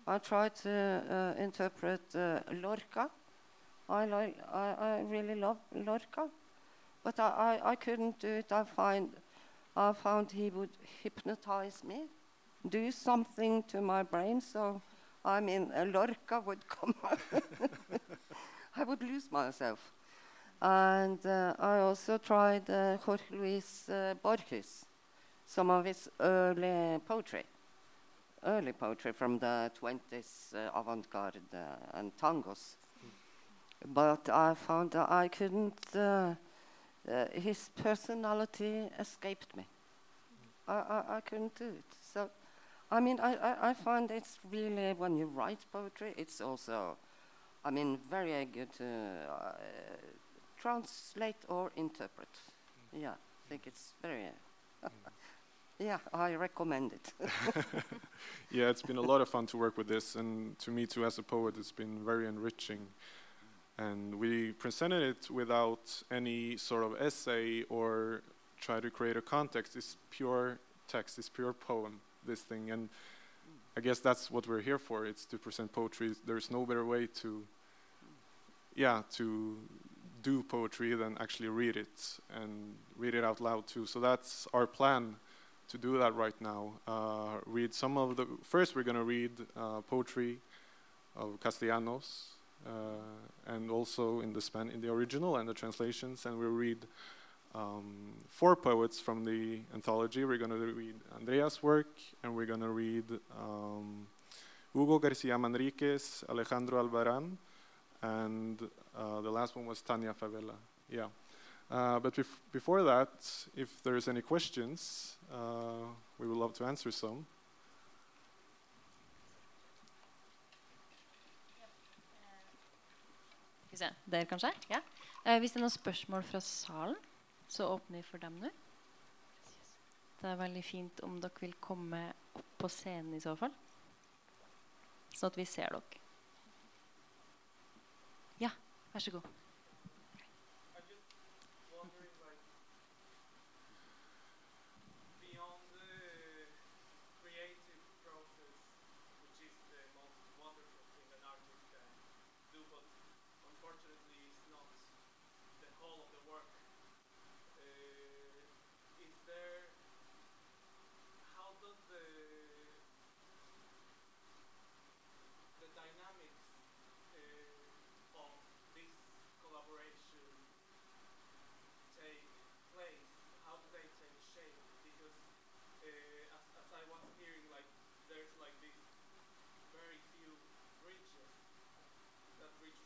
I try to uh, interpret uh, Lorca. I, like, I, I really love Lorca, but I, I, I couldn't do it. I find I found he would hypnotize me, do something to my brain. So, I mean, uh, Lorca would come. I would lose myself. And uh, I also tried uh, Jorge Luis uh, Borges, some of his early poetry, early poetry from the 20s, uh, avant-garde uh, and tangos. But I found that I couldn't, uh, uh, his personality escaped me. I, I, I couldn't do it. So, I mean, I, I, I find it's really, when you write poetry, it's also, I mean, very good to uh, translate or interpret. Yeah, I think it's very. yeah, I recommend it. Yeah, it's been a lot of fun to work with this, and to me too, as a poet, it's been very enriching. And we presented it without any sort of essay or try to create a context. It's pure text, it's pure poem, this thing. And I guess that's what we're here for. It's to present poetry. There's no better way to, yeah, to do poetry than actually read it and read it out loud too. So that's our plan to do that right now. Uh, read some of the. First, we're going to read uh, poetry of Castellanos, and also in the span in the original and the translations, and we'll read um, four poets from the anthology. We're going to read Andrea's work, and we're going to read um, Hugo Garcia Manriquez, Alejandro Albaran, and uh, the last one was Tania Favela. Yeah. Uh, but bef- before that, if there's any questions, uh, we would love to answer some. Skal vi se. Der, kanskje? Ja. Eh, hvis det er noen spørsmål fra salen, så åpner vi for dem nå. Det er veldig fint om dere vil komme opp på scenen i så fall. Sånn at vi ser dere. Ja, vær så god.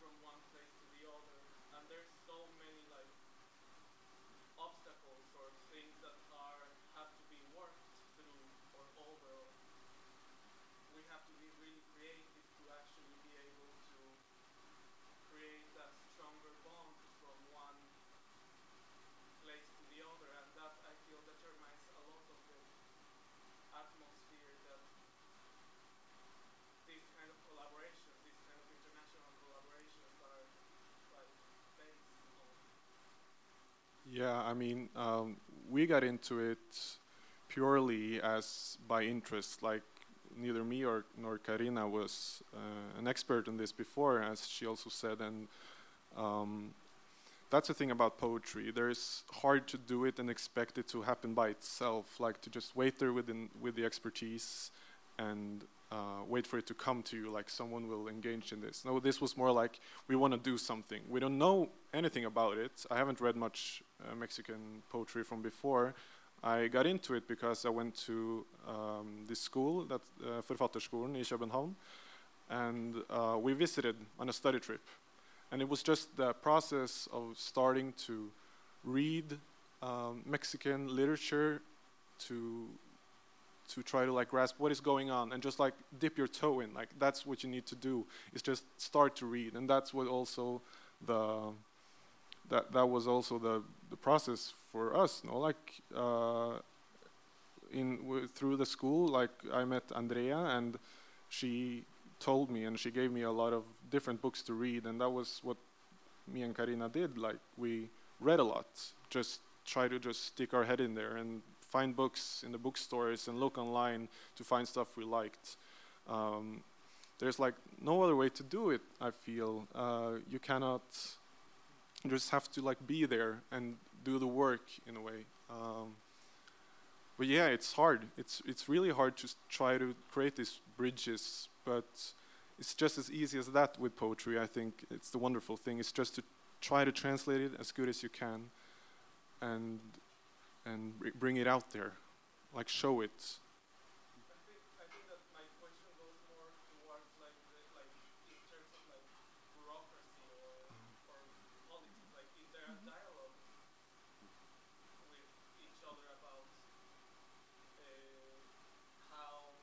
From one place to the other, and there's so many like obstacles or things that are have to be worked through or over. We have to be really creative to actually be able to create that stronger bond from one place to the other, and that I feel determines a lot of the atmosphere that these kind of collaborations, these kind of international collaborations are like based on. Yeah, I mean, um, we got into it purely as by interest. Like neither me or nor Karina was uh, an expert in this before, as she also said, and um, that's the thing about poetry. There's hard to do it and expect it to happen by itself, like to just wait there within with the expertise and uh, wait for it to come to you, like someone will engage in this. No, this was more like we want to do something. We don't know anything about it. I haven't read much uh, Mexican poetry from before. I got into it because I went to um, this school, that uh, Forfatterskolen i København, and uh, we visited on a study trip. And it was just the process of starting to read um, Mexican literature to to try to like grasp what is going on and just like dip your toe in. Like that's what you need to do. Is just start to read, and that's what also the that that was also the the process for us. No, like uh, in through the school, like I met Andrea and she told me and she gave me a lot of different books to read, and that was what me and Karina did. Like we read a lot, just try to just stick our head in there and find books in the bookstores and look online to find stuff we liked. Um, there's like no other way to do it. I feel uh, you cannot you just have to like be there and do the work in a way. Um, but yeah, it's hard. It's it's really hard to try to create these bridges, but it's just as easy as that with poetry. I think it's the wonderful thing. It's just to try to translate it as good as you can, and and br- bring it out there, like show it. I think I think that my question goes more towards like the, like in terms of like bureaucracy or or politics. Like, is there a dialogue with each other about uh, how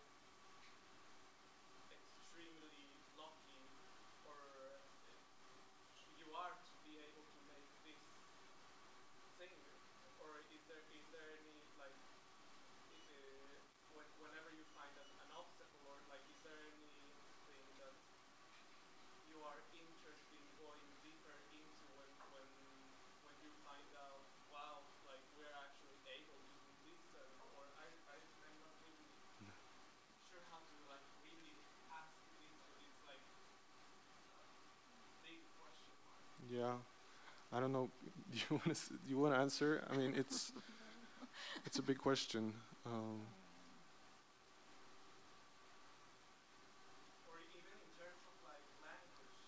extremely lucky or uh, you are to be able to make this thing, or is there is there any like uh, when, whenever you find an, an obstacle or like is there anything that you are interested in going deeper into when when when you find out wow like we're actually able to do this uh, or I, I I'm not really sure how to like really ask this but it's like a big question mark. Yeah, I don't know. Do you want to? You answer? I mean, it's it's a big question. Um, or even in terms of like language,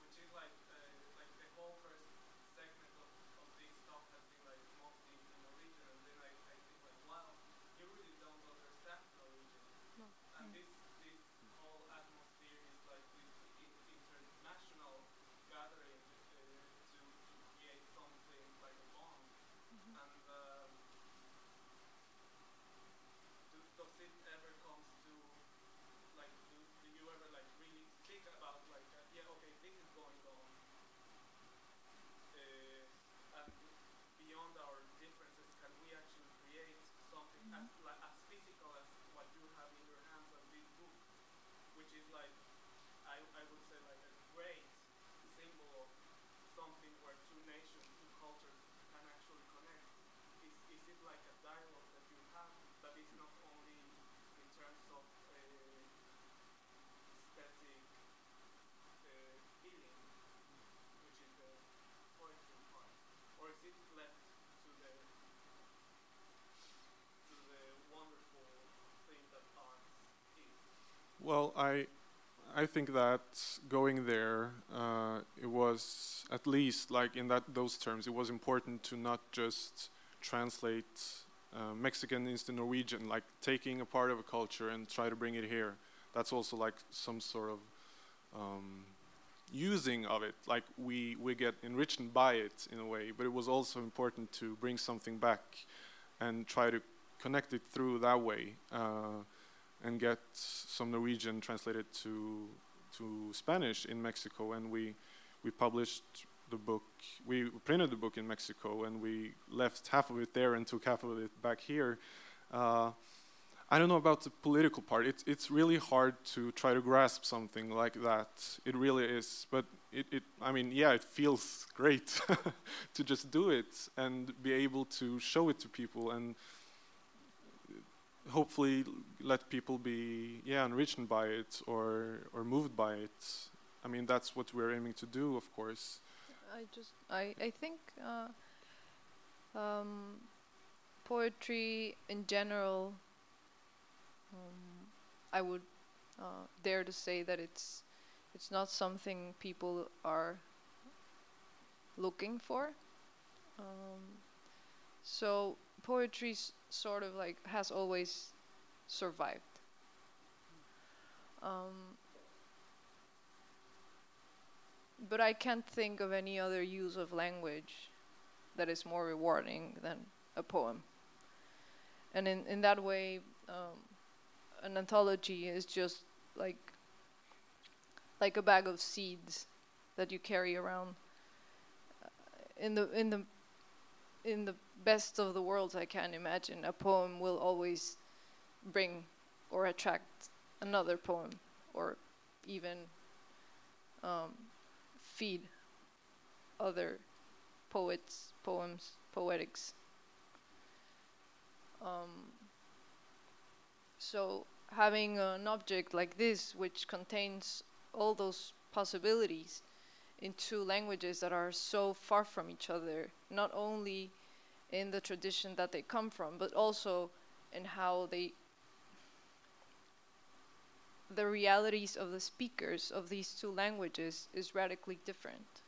which is like uh, like the whole first segment of, of this talk has been like mostly in Norwegian, and then I, I think like wow, you really don't understand Norwegian, and this this whole atmosphere is like this i- international gathering uh, to to create something like a bond, and. Um, do, does it ever come to like do, do you ever like really think about like uh, yeah okay this is going on uh, and beyond our differences can we actually create something as like as physical as what you have in your hands and this book which is like I, I would say like a great symbol of something where two nations two cultures can actually connect is, is it like a dialogue that you have but it's not only in terms of uh, aesthetic uh, feeling, which is the poetry part, or is it left to the to the wonderful thing that art is? well, I I think that going there, uh, it was at least like in that those terms, it was important to not just translate uh, Mexican into Norwegian, like taking a part of a culture and try to bring it here. That's also like some sort of um, using of it, like we we get enriched by it in a way. But it was also important to bring something back and try to connect it through that way. Uh, and get some Norwegian translated to to Spanish in Mexico, and we we published the book. We printed the book in Mexico, and we left half of it there and took half of it back here. Uh, I don't know about the political part. It's it's really hard to try to grasp something like that. It really is. But it, it I mean, yeah, it feels great to just do it and be able to show it to people and hopefully let people be yeah enriched by it or or moved by it. I mean that's what we're aiming to do, of course. I just I I think uh, um, poetry in general. Um, I would uh, dare to say that it's it's not something people are looking for. Um, so poetry sort of like has always survived. Um, but I can't think of any other use of language that is more rewarding than a poem. And in, in that way, um, an anthology is just like like a bag of seeds that you carry around. Uh, in the in the in the best of the worlds I can imagine, a poem will always bring or attract another poem, or even um, feed other poets, poems, poetics. Um, so having an object like this, which contains all those possibilities in two languages that are so far from each other, not only in the tradition that they come from, but also in how they the realities of the speakers of these two languages is radically different.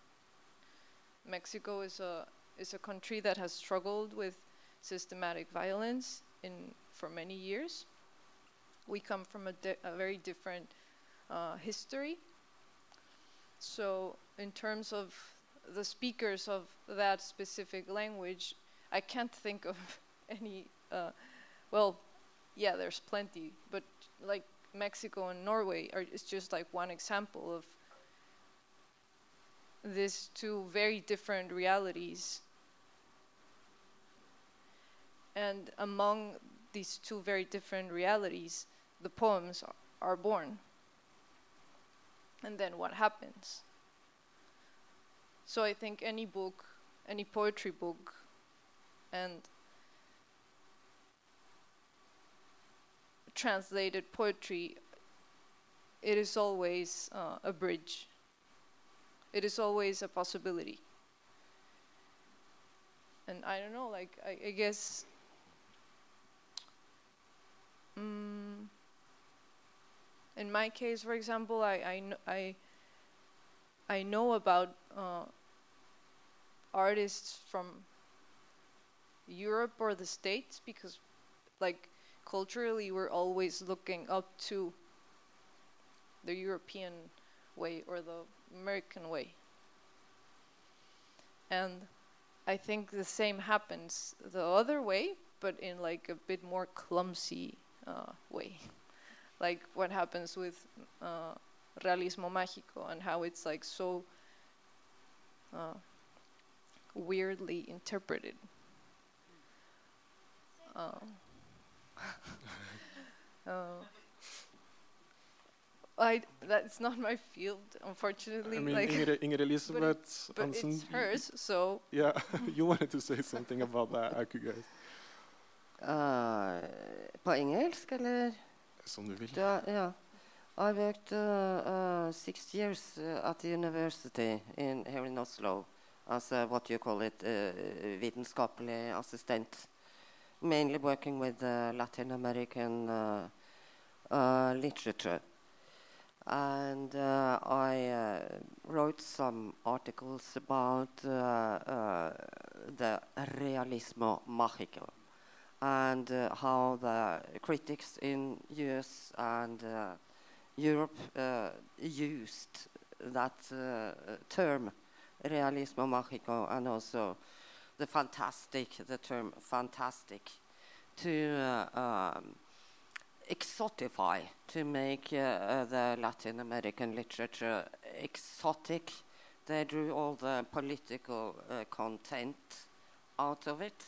Mexico is a is a country that has struggled with systematic violence in for many years. We come from a, a very different uh, history. So, in terms of the speakers of that specific language, I can't think of any. Uh, well, yeah, there's plenty, but like Mexico and Norway are it's just like one example of these two very different realities. And among these two very different realities, the poems are, are born. And then what happens? So I think any book, any poetry book, and translated poetry, it is always uh, a bridge. It is always a possibility. And I don't know, like, I, I guess. Mm, in my case, for example, I, I, I, I know about uh, artists from Europe or the States because, like, culturally we're always looking up to the European way or the American way. And I think the same happens the other way, but in like a bit more clumsy uh, way. like what happens with uh, Realismo Mágico and how it's like so uh, weirdly interpreted. Um, uh, I that's not my field, unfortunately. I mean, like, Ingrid, Ingrid Elisabeth but Hansen. it's hers, so Yeah, you wanted to say something about that, Aku guys. Uh, på engelsk, eller? Som du vil. Du yeah. I worked uh, uh, six years uh, at the university in, here in Oslo as a, what you call it, uh, vitenskapelig assistent. Mainly working with uh, Latin American uh, uh, literature. And I wrote some articles about the realismo mágico and uh, how the critics in US and uh, Europe uh, used that term realismo mágico and also the fantastic the term fantastic to uh, um, exotify to make uh, uh, the Latin American literature exotic. They drew all the political uh, content out of it.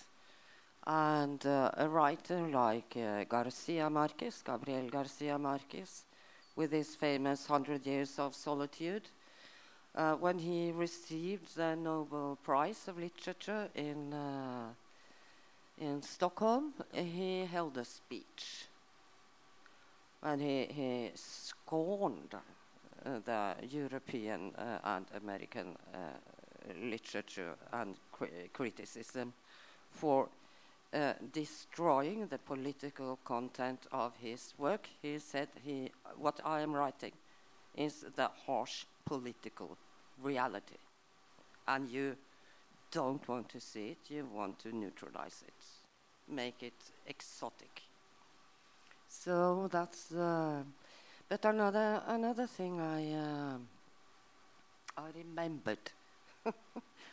And uh, a writer like Garcia Marquez, Gabriel Garcia Marquez, with his famous Hundred Years of Solitude, uh, when he received the Nobel Prize of Literature in uh, in Stockholm, he held a speech, and he he scorned uh, the European uh, and American uh, literature and cri- criticism for uh, destroying the political content of his work. He said, he, What I am writing is the harsh political reality. And you don't want to see it, you want to neutralize it, make it exotic. So that's. Uh, but another, another thing I, uh, I remembered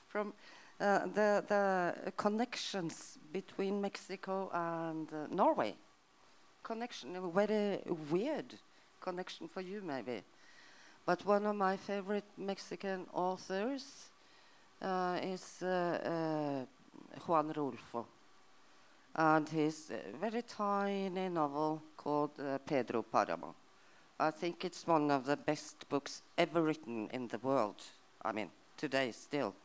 from uh, the, the connections between Mexico and uh, Norway. Connection, a very weird connection for you, maybe. But one of my favorite Mexican authors uh, is uh, uh, Juan Rulfo. And his very tiny novel called uh, Pedro Paramo. I think it's one of the best books ever written in the world. I mean, today still.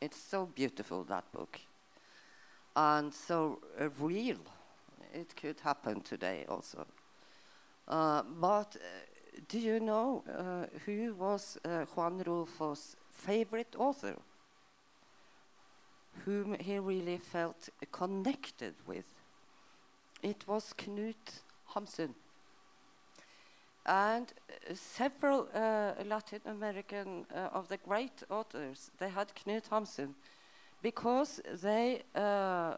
It's so beautiful, that book. And so real. It could happen today also. Uh, but uh, do you know uh, who was uh, Juan Rulfo's favorite author? Whom he really felt connected with? It was Knut Hamsun. And several uh, Latin American uh, of the great authors, they had Knut Hamsun because they uh,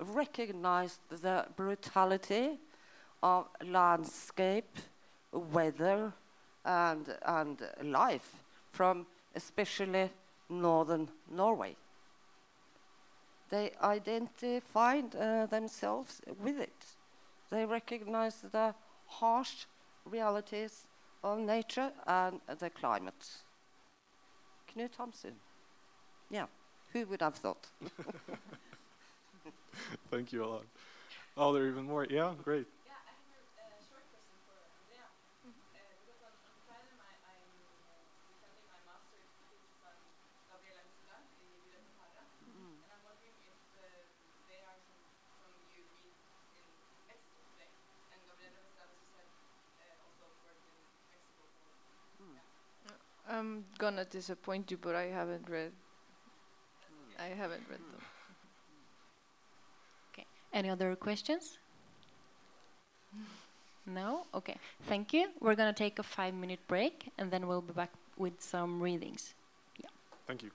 recognized the brutality of landscape, weather, and, and life from especially northern Norway. They identified uh, themselves with it. They recognized the harsh realities of nature and the climate. Knut Hamsun. Yeah, who would have thought? Thank you a lot. Oh, there are even more. Yeah, great. Yeah, I have a uh, short question for Andrea. Uh, because on, on Friday, my, I'm uh, defending my master's thesis on Gabriela Mistral in Vida Sahara. And I'm wondering if uh, there are some, some you read in Mexico today. And Gabriela Mistral, as you said, uh, also worked in Mexico. For, I'm gonna disappoint you, but I haven't read. I haven't read them. Okay. Any other questions? No? Okay. Thank you. We're going to take a five minute break and then we'll be back with some readings. Yeah. Thank you.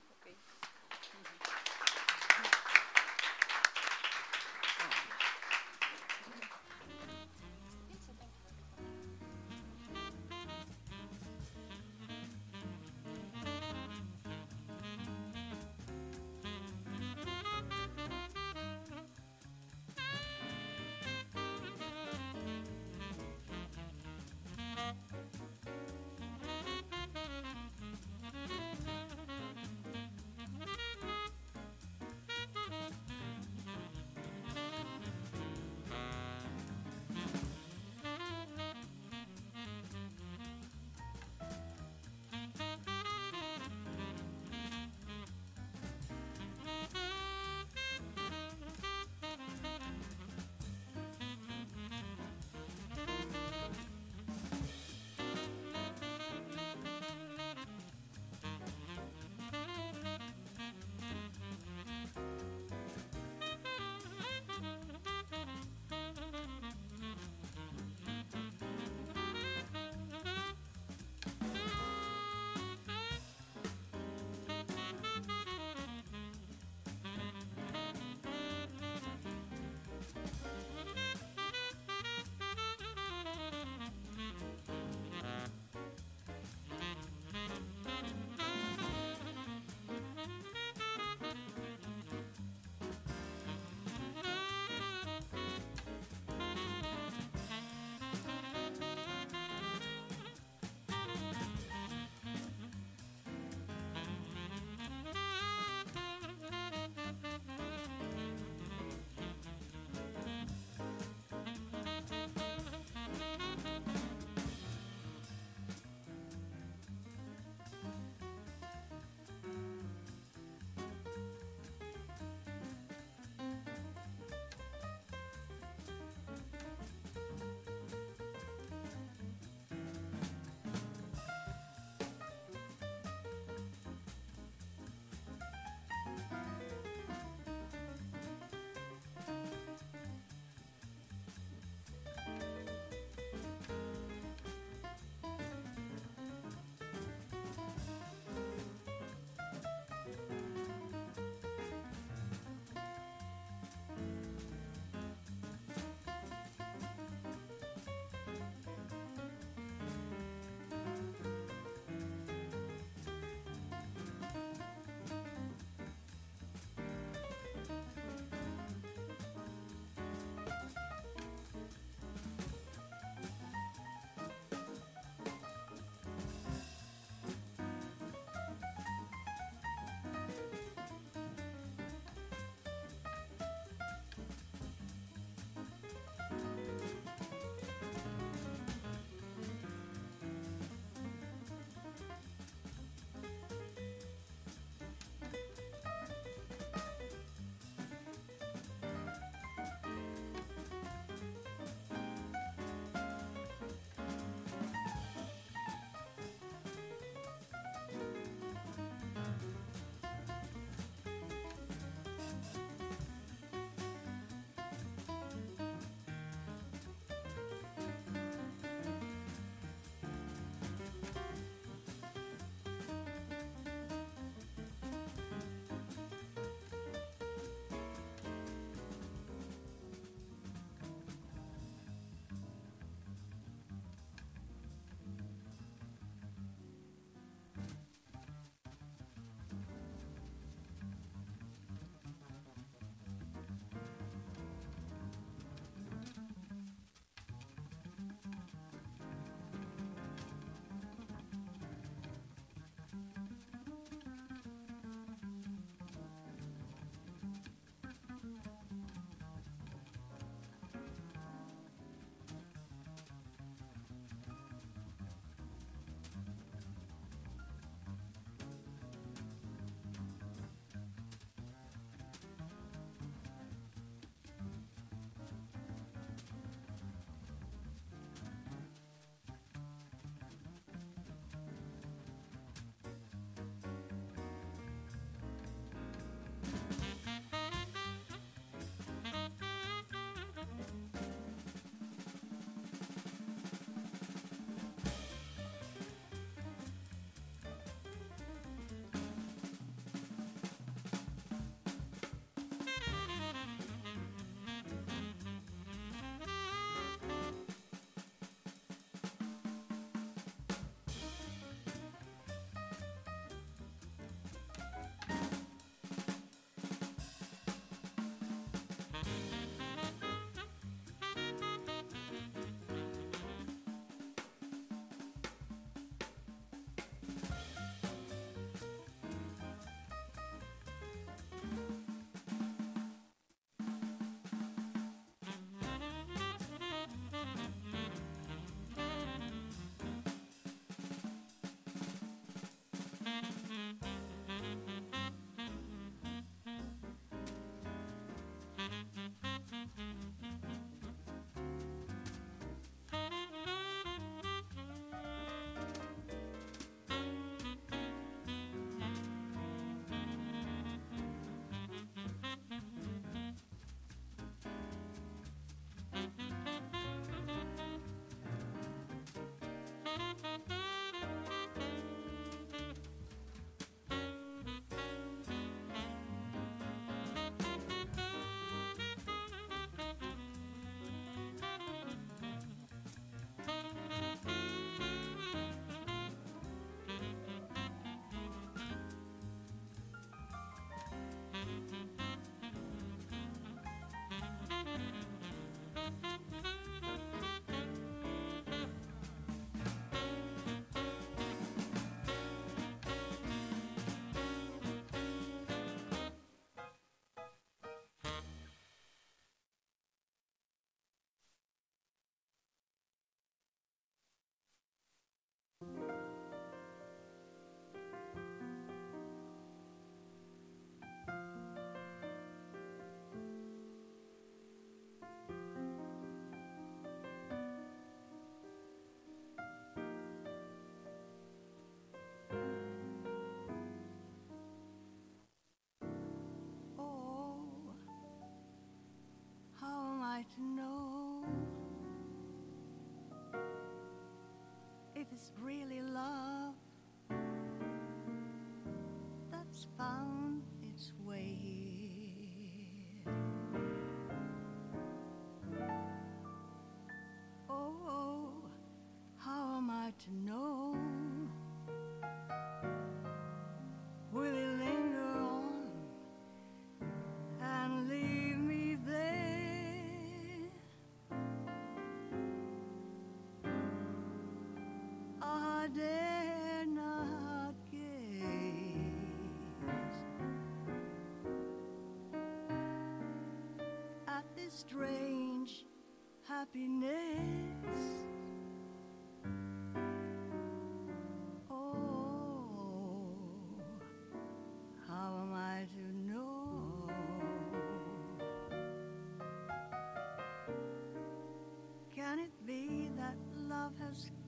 Thank you. is really love that's found. love has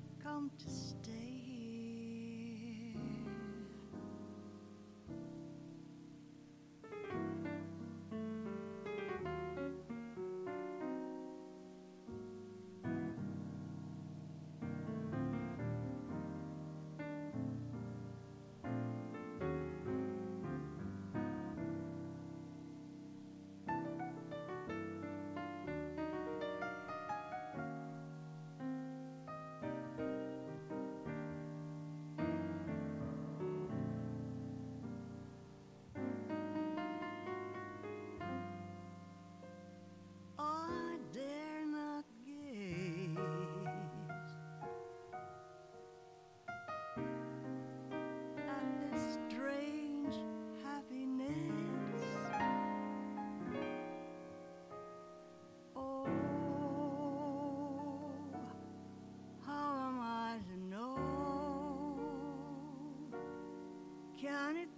Yeah.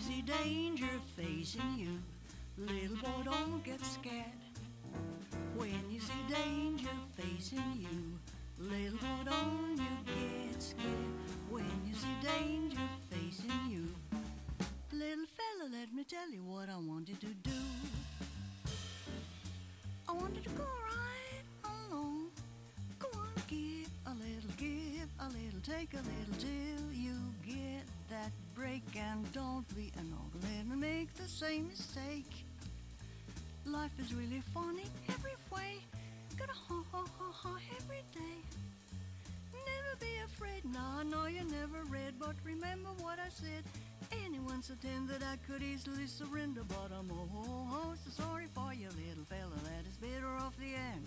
See danger facing you, little boy, don't get scared. When you see danger facing you, little boy, don't you get scared. When you see danger facing you, little fella, let me tell you what I wanted to do. I wanted to go right along. Go on, give a little, give a little, take a little till and don't be an old let me make the same mistake. Life is really funny every way. Gotta ha ha ha ha every day. Never be afraid. Now I know you never read, but remember what I said. Anyone so tender that I could easily surrender, but I'm oh, oh, oh so sorry for you, little fella. That is better off the end.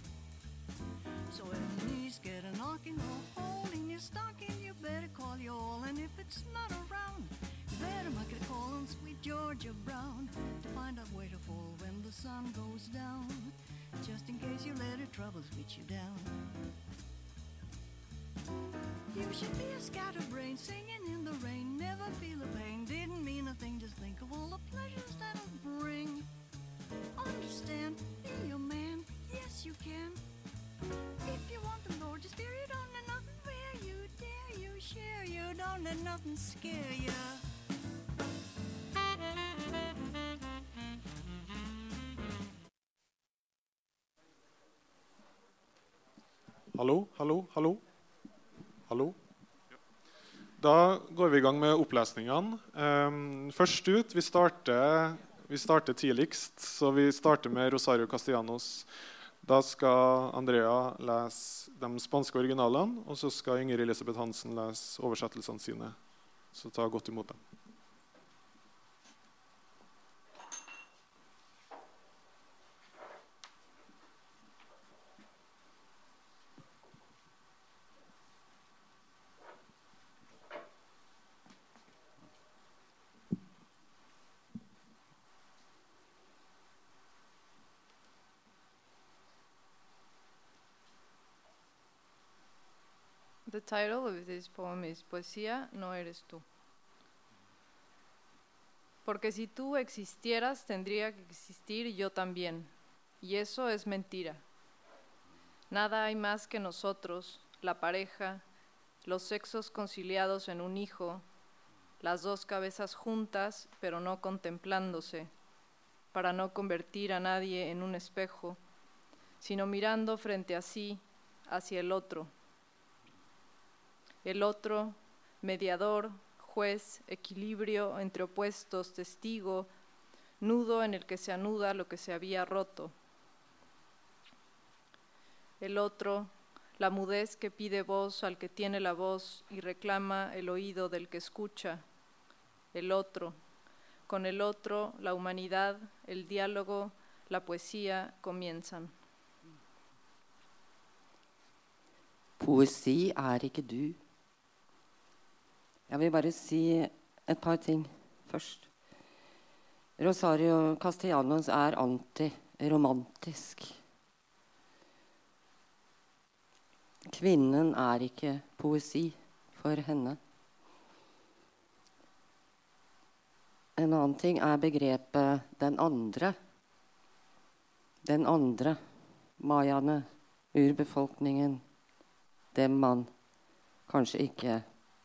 So when your knees get a knocking or hole in your stocking, you better call your all. And if it's not around, better make a call on sweet Georgia Brown to find out where to fall when the sun goes down. Just in case you let her troubles beat you down. You should be a scatterbrain, singing in the rain, never feel a pain. Didn't mean a thing, just think of all the pleasures that'll bring. Understand, be your man, yes you can. If you want the Lord, just fear you don't let nothing wear you, dare you, share you, don't let nothing scare you. Hallo, hallo, hallo. Hallo. Da går vi i gang med opplesningene. Um, først ut Vi starter, vi starter tidligst, så vi starter med Rosario Castellanos. Da skal Andrea lese de spanske originalene, og så skal Inger Elisabeth Hansen lese oversettelsene sine. Så ta godt imot dem. The title of this poem is Poesía no eres tú. Porque si tú existieras, tendría que existir yo también. Y eso es mentira. Nada hay más que nosotros, la pareja, los sexos conciliados en un hijo, las dos cabezas juntas, pero no contemplándose, para no convertir a nadie en un espejo, sino mirando frente a sí, hacia el otro el otro, mediador, juez, equilibrio entre opuestos, testigo, nudo en el que se anuda lo que se había roto. El otro, la mudez que pide voz al que tiene la voz y reclama el oído del que escucha. El otro, con el otro, la humanidad, el diálogo, la poesía comienzan. Poesi er. Jeg vil bare si et par ting først. Rosario Castellanos er antiromantisk. Kvinnen er ikke poesi for henne. En annen ting er begrepet 'den andre'. Den andre, mayaene, urbefolkningen, dem man kanskje ikke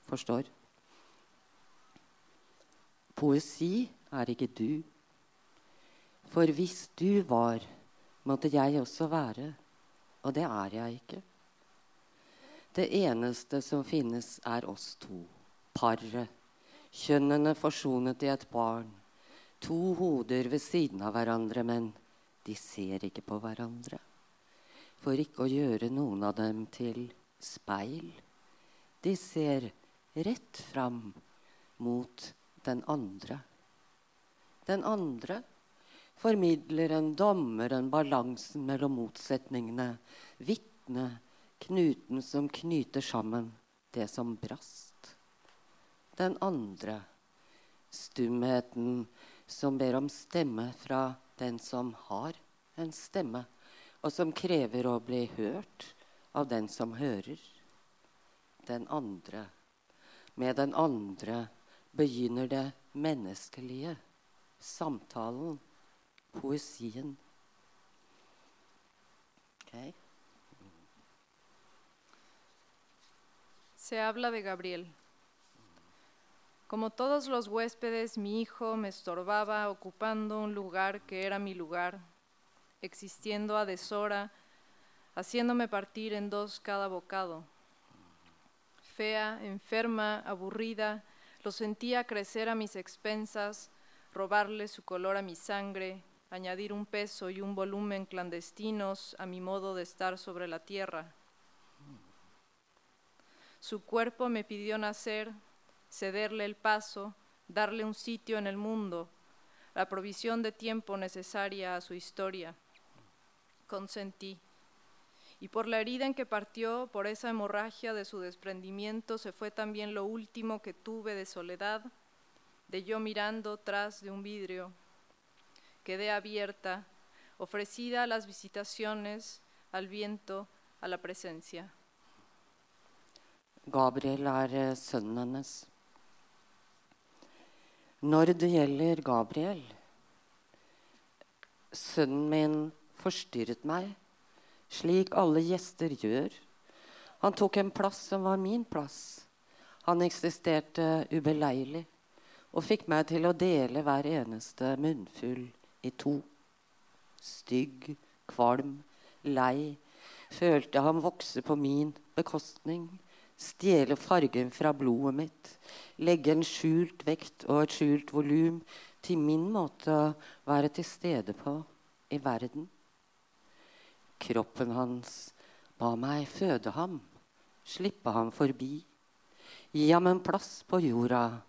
forstår. Poesi er ikke du. For hvis du var, måtte jeg også være. Og det er jeg ikke. Det eneste som finnes, er oss to. Paret. Kjønnene forsonet i et barn. To hoder ved siden av hverandre, men de ser ikke på hverandre. For ikke å gjøre noen av dem til speil. De ser rett fram mot den andre Den andre formidleren, dommeren, balansen mellom motsetningene. Vitnet, knuten som knyter sammen det som brast. Den andre stumheten som ber om stemme fra den som har en stemme, og som krever å bli hørt av den som hører. Den andre. Med den andre Se habla de Gabriel. Como todos los huéspedes, mi hijo me estorbaba ocupando un lugar que era mi lugar, existiendo a deshora, haciéndome partir en dos cada bocado. Fea, enferma, aburrida, lo sentía crecer a mis expensas, robarle su color a mi sangre, añadir un peso y un volumen clandestinos a mi modo de estar sobre la tierra. Su cuerpo me pidió nacer, cederle el paso, darle un sitio en el mundo, la provisión de tiempo necesaria a su historia. Consentí. Y por la herida en que partió, por esa hemorragia de su desprendimiento, se fue también lo último que tuve de soledad, de yo mirando tras de un vidrio. Quedé abierta, ofrecida a las visitaciones, al viento, a la presencia. Gabriel er eh, sønnen hennes. Når det gjelder Gabriel Sønnen min forstyrret meg, slik alle gjester gjør. Han tok en plass som var min plass. Han eksisterte ubeleilig og fikk meg til å dele hver eneste munnfull i to. Stygg, kvalm, lei, følte ham vokse på min bekostning stjele fargen fra blodet mitt, legge en skjult vekt og et skjult volum til min måte å være til stede på i verden. Kroppen hans ba meg føde ham, slippe ham forbi, gi ham en plass på jorda,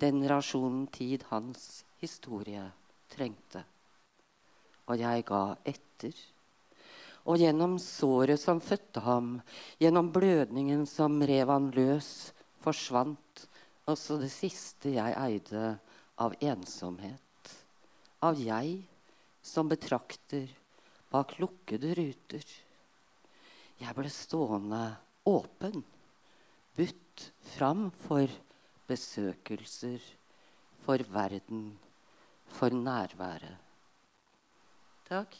den rasjonen tid hans historie trengte. Og jeg ga etter. Og gjennom såret som fødte ham, gjennom blødningen som rev han løs, forsvant også det siste jeg eide av ensomhet. Av jeg som betrakter bak lukkede ruter. Jeg ble stående åpen, budt fram for besøkelser, for verden, for nærværet. Takk.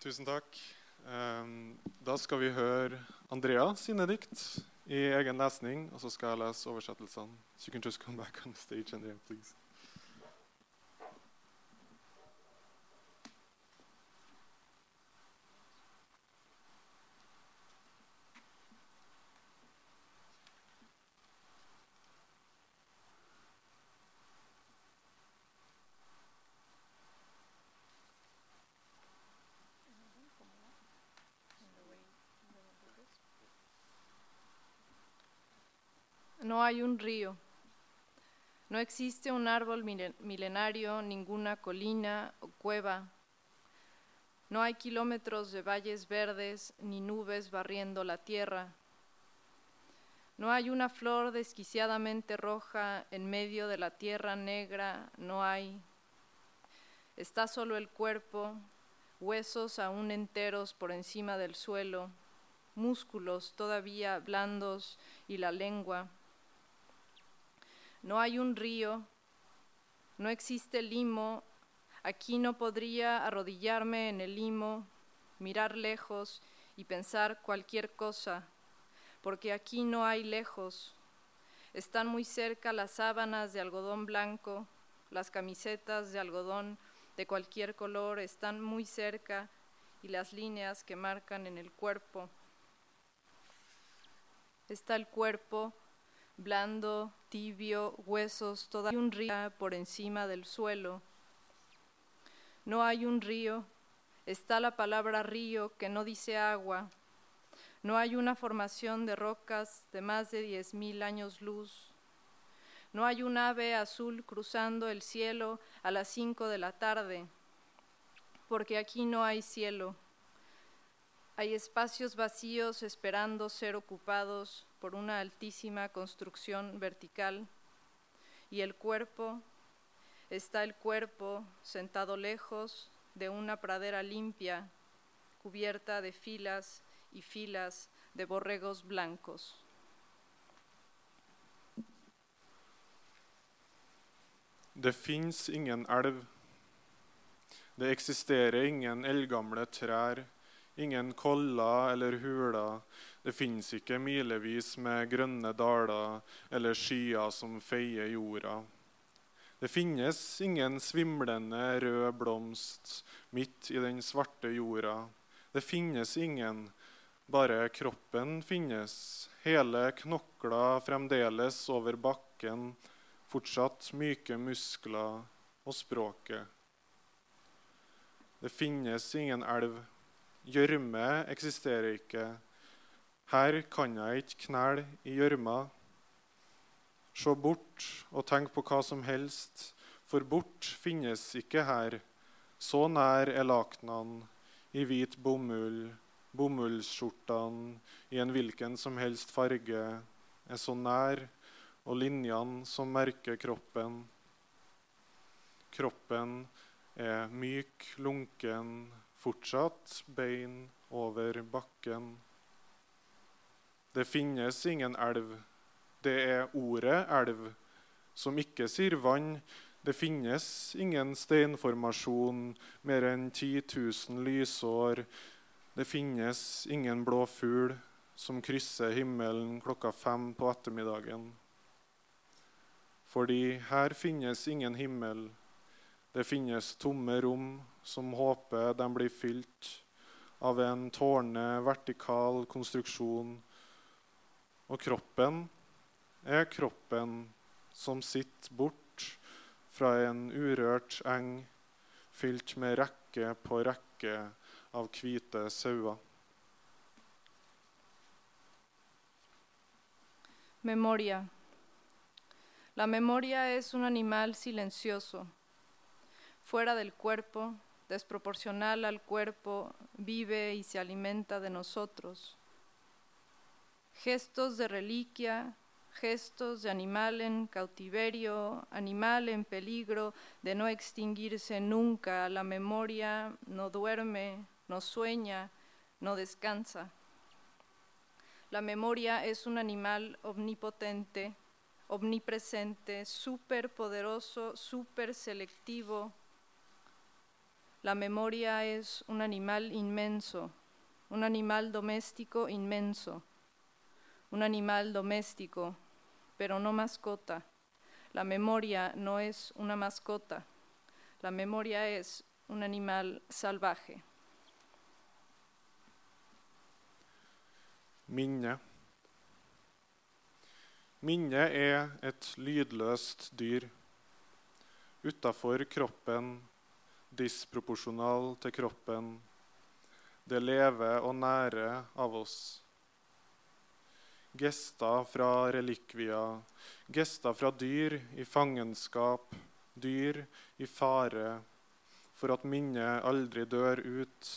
Tusen takk. Ehm, Da skal vi høre Andrea sine dikt i egen lesning, og så skal jeg lese oversettelsene. So you can just come back on stage, Andrea, please. No hay un río. No existe un árbol milen- milenario, ninguna colina o cueva. No hay kilómetros de valles verdes ni nubes barriendo la tierra. No hay una flor desquiciadamente roja en medio de la tierra negra, no hay. Está solo el cuerpo, huesos aún enteros por encima del suelo, músculos todavía blandos y la lengua. No hay un río, no existe limo, aquí no podría arrodillarme en el limo, mirar lejos y pensar cualquier cosa, porque aquí no hay lejos. Están muy cerca las sábanas de algodón blanco, las camisetas de algodón de cualquier color están muy cerca y las líneas que marcan en el cuerpo. Está el cuerpo blando, tibio, huesos, toda un río por encima del suelo. No hay un río, está la palabra río que no dice agua. No hay una formación de rocas de más de diez mil años luz. No hay un ave azul cruzando el cielo a las cinco de la tarde, porque aquí no hay cielo. Hay espacios vacíos esperando ser ocupados por una altísima construcción vertical. Y el cuerpo, está el cuerpo sentado lejos de una pradera limpia, cubierta de filas y filas de borregos blancos. Det fins ingen elv. Det ingen ingen koller eller huler. Det fins ikke milevis med grønne daler eller skyer som feier jorda. Det finnes ingen svimlende rød blomst midt i den svarte jorda. Det finnes ingen, bare kroppen finnes. Hele knokla fremdeles over bakken, fortsatt myke muskler og språket. Det finnes ingen elv. Gjørme eksisterer ikke. Her kan jeg ikke knele i gjørma. Se bort og tenk på hva som helst, for bort finnes ikke her. Så nær er lakenene i hvit bomull, bomullsskjortene i en hvilken som helst farge er så nær, og linjene som merker kroppen. Kroppen er myk, lunken, fortsatt bein over bakken. Det finnes ingen elv. Det er ordet elv, som ikke sier vann. Det finnes ingen steinformasjon mer enn 10 000 lysår. Det finnes ingen blå fugl som krysser himmelen klokka fem på ettermiddagen. Fordi her finnes ingen himmel. Det finnes tomme rom som håper de blir fylt av en tårne vertikal konstruksjon. Og kroppen er kroppen som sitter bort fra en urørt eng fylt med rekke på rekke av hvite sauer. Memoria. La memoria es un animal silencioso, fuera del cuerpo, desproporcional al cuerpo, vive y se alimenta de nosotros. Gestos de reliquia, gestos de animal en cautiverio, animal en peligro de no extinguirse nunca. La memoria no duerme, no sueña, no descansa. La memoria es un animal omnipotente, omnipresente, superpoderoso, super selectivo. La memoria es un animal inmenso, un animal doméstico inmenso, un animal doméstico, pero no mascota. La memoria no es una mascota, la memoria es un animal salvaje. Minne. Minne er et lydløst dyr. Utafor kroppen, disproporsjonal til kroppen. Det lever og nærer av oss. Gester fra relikvier, gester fra dyr i fangenskap, dyr i fare, for at minnet aldri dør ut.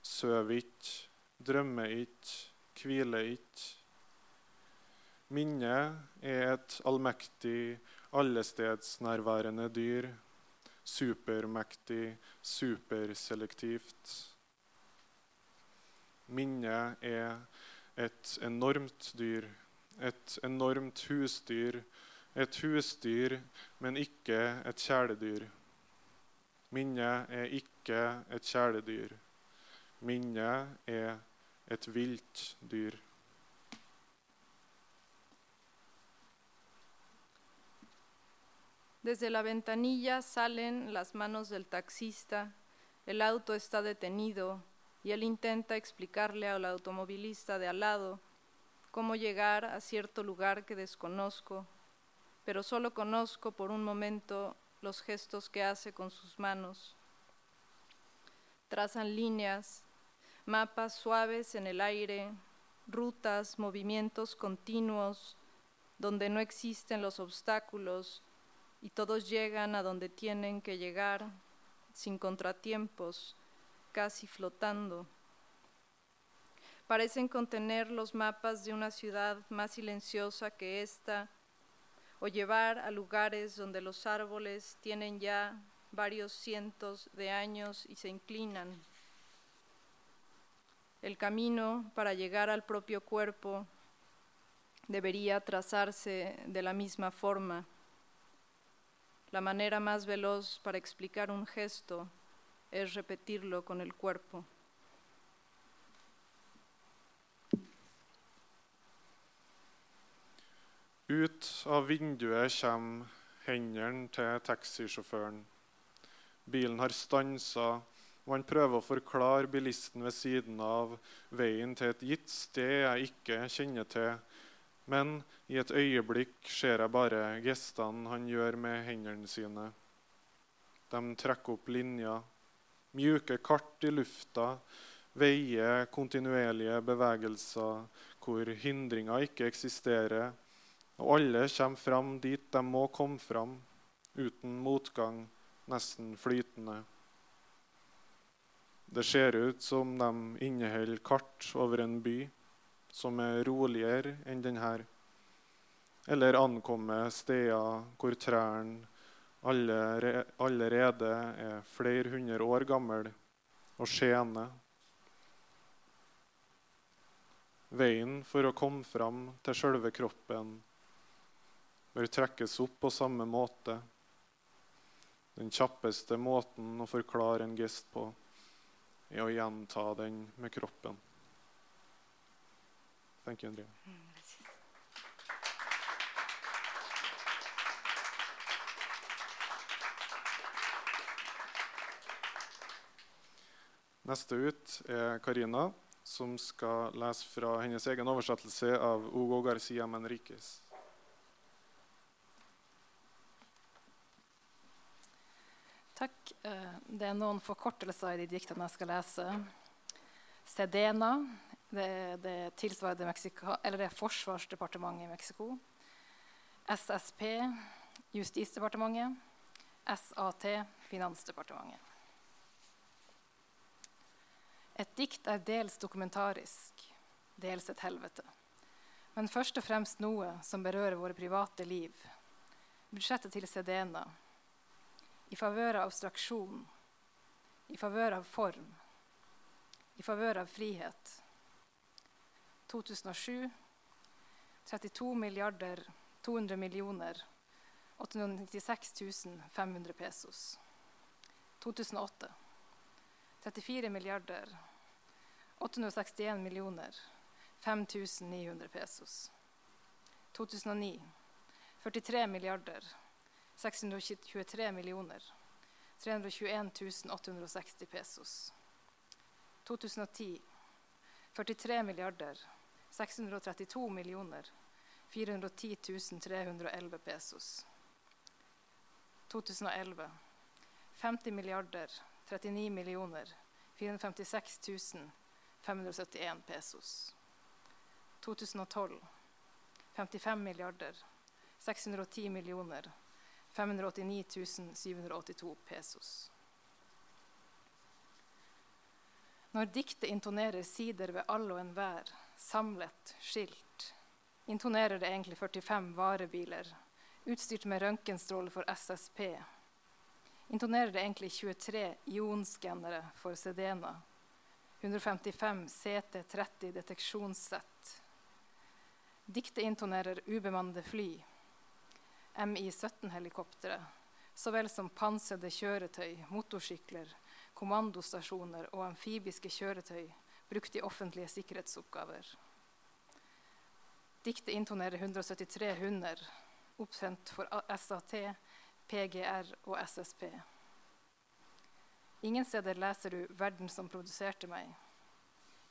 Søv ikke, drømmer ikke, hviler ikke. Minnet er et allmektig, allestedsnærværende dyr. Supermektig, superselektivt. Minnet er et enormt dyr, et enormt husdyr. Et husdyr, men ikke et kjæledyr. Minnet er ikke et kjæledyr. Minnet er et vilt dyr. Desde la ventanilla salen las manos del taxista, el auto está detenido y él intenta explicarle al automovilista de al lado cómo llegar a cierto lugar que desconozco, pero solo conozco por un momento los gestos que hace con sus manos. Trazan líneas, mapas suaves en el aire, rutas, movimientos continuos, donde no existen los obstáculos y todos llegan a donde tienen que llegar, sin contratiempos, casi flotando. Parecen contener los mapas de una ciudad más silenciosa que esta, o llevar a lugares donde los árboles tienen ya varios cientos de años y se inclinan. El camino para llegar al propio cuerpo debería trazarse de la misma forma. La manera más veloz para explicar un gesto es repetirlo con el cuerpo. Ut av vinduet kommer hendene til taxisjåføren. Bilen har stansa, og han prøver å forklare bilisten ved siden av veien til et gitt sted jeg ikke kjenner til. Men i et øyeblikk ser jeg bare gestene han gjør med hendene sine. De trekker opp linjer, mjuke kart i lufta, veier kontinuerlige bevegelser hvor hindringer ikke eksisterer, og alle kommer fram dit de må komme fram, uten motgang, nesten flytende. Det ser ut som de inneholder kart over en by som er roligere enn denne, eller ankomme steder hvor trærne allerede, er flere hundre år gamle og skjener. Veien for å komme fram til sjølve kroppen bør trekkes opp på samme måte. Den kjappeste måten å forklare en gest på er å gjenta den med kroppen. Thank you, Andrea. Neste ut er Karina, som skal lese fra hennes egen oversettelse av Hugo Garcia Menriquez. Takk. Eh, Det er noen forkortelser i de diktene jeg skal lese. Sedena, det det tilsvarende Mexico, eller det Forsvarsdepartementet i Mexico. SSP, Justisdepartementet. SAT, Finansdepartementet. Et dikt er dels dokumentarisk, dels et helvete. Men først og fremst noe som berører våre private liv. Budsjettet til Sedena i favør av abstraksjon, i favør av form, i favør av frihet. 2007 32 milliarder 200 millioner 896 500 pesos. 2008 34 milliarder 861 millioner 5900 pesos. 2009 43 milliarder 623 millioner 321 860 pesos. 2010 43 milliarder 632 millioner 410 311 pesos. 2011 50 milliarder 39 millioner 456 571 pesos. 2012 55 milliarder 610 millioner 589 782 pesos. Når diktet intonerer sider ved all og enhver, samlet, skilt, intonerer det egentlig 45 varebiler utstyrt med røntgenstråle for SSP. Intonerer det egentlig 23 ionskannere for Sedena, 155 CT30 deteksjonssett. Diktet intonerer ubemannede fly, MI-17-helikoptre, så vel som pansrede kjøretøy, motorsykler, kommandostasjoner og amfibiske kjøretøy brukt i offentlige sikkerhetsoppgaver. Diktet intonerer 173 hunder, oppsendt for SAT, PGR og SSP. Ingen steder leser du 'Verden som produserte meg'.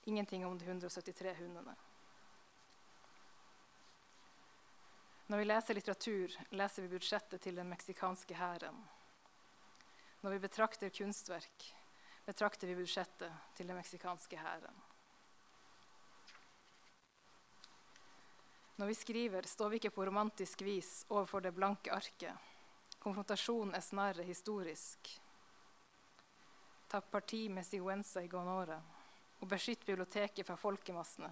Ingenting om de 173 hundene. Når vi leser litteratur, leser vi budsjettet til den meksikanske hæren. Når vi betrakter kunstverk, betrakter vi budsjettet til den meksikanske hæren. Når vi skriver, står vi ikke på romantisk vis overfor det blanke arket. Konfrontasjonen er snarere historisk. Ta parti med Sigüenza i Gonore og beskytt biblioteket fra folkemassene,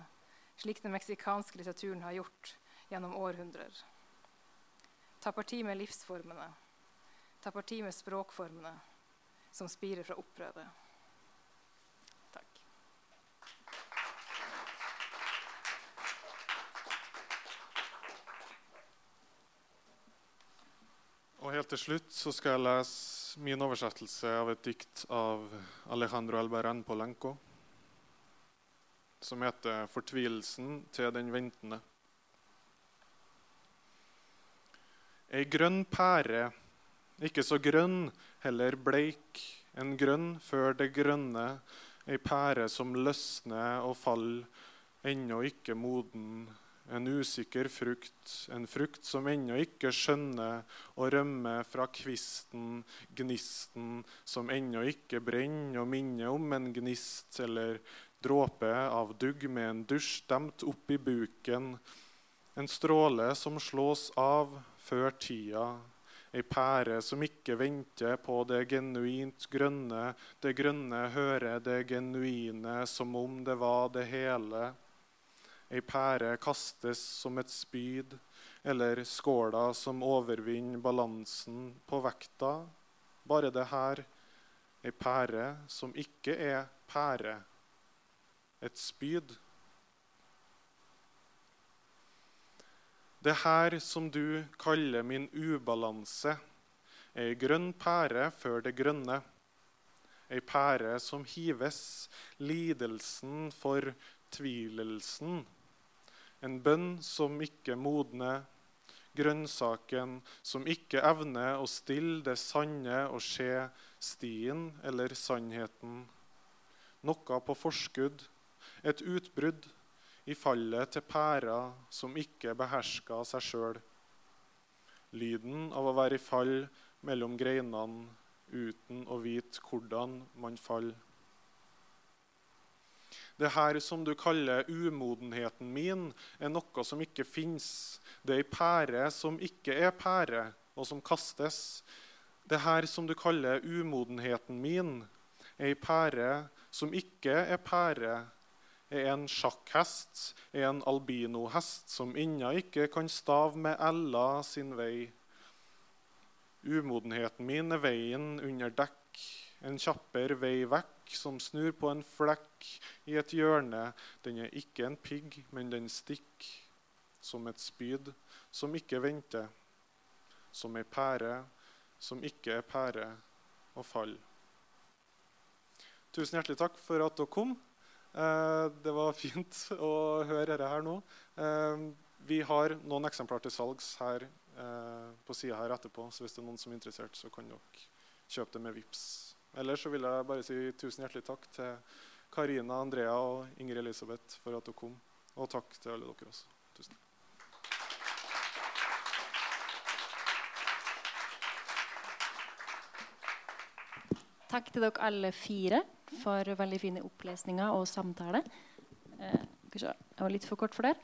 slik den meksikanske litteraturen har gjort gjennom århundrer. Ta parti med livsformene. Ta parti med språkformene som spirer fra opprøret. Takk. Og helt til slutt så skal jeg lese min oversettelse av et dikt av Alejandro Albarán Polenco, som heter 'Fortvilelsen til den ventende'. Ei grønn pære, ikke så grønn, heller bleik, en grønn før det grønne, ei pære som løsner og faller, ennå ikke moden, en usikker frukt, en frukt som ennå ikke skjønner å rømme fra kvisten, gnisten som ennå ikke brenner og minner om en gnist eller dråpe av dugg med en dusj stemt opp i buken, en stråle som slås av før tida, ei pære som ikke venter på det genuint grønne, det grønne hører det genuine som om det var det hele. Ei pære kastes som et spyd, eller skåla som overvinner balansen på vekta. Bare det her. Ei pære som ikke er pære. Et spyd. Det her som du kaller min ubalanse, ei grønn pære før det grønne. Ei pære som hives, lidelsen for tvilelsen. En bønn som ikke modner, grønnsaken som ikke evner å stille det sanne og skje stien eller sannheten. Noe på forskudd, et utbrudd i fallet til pæra som ikke beherska seg sjøl. Lyden av å være i fall mellom greinene uten å vite hvordan man faller. Det her som du kaller umodenheten min, er noe som ikke fins. Det er ei pære som ikke er pære, og som kastes. Det her som du kaller umodenheten min, er ei pære som ikke er pære, er en sjakkhest, er en albinohest som ennå ikke kan stave med Ella sin vei. Umodenheten min er veien under dekk, en kjappere vei vekk som snur på en flekk i et hjørne. Den er ikke en pigg, men den stikker som et spyd som ikke venter, som ei pære som ikke er pære, og faller. Tusen hjertelig takk for at dere kom. Eh, det var fint å høre dette her nå. Eh, vi har noen eksemplar til salgs her eh, på sida her etterpå, så hvis det er noen som er interessert, så kan dere kjøpe det med VIPS. Ellers så vil jeg bare si tusen hjertelig takk til Karina, Andrea og Ingrid Elisabeth for at dere kom. Og takk til alle dere også. Tusen takk. Takk til dere alle fire for veldig fine opplesninger og samtale. Eh, jeg var litt for kort for det.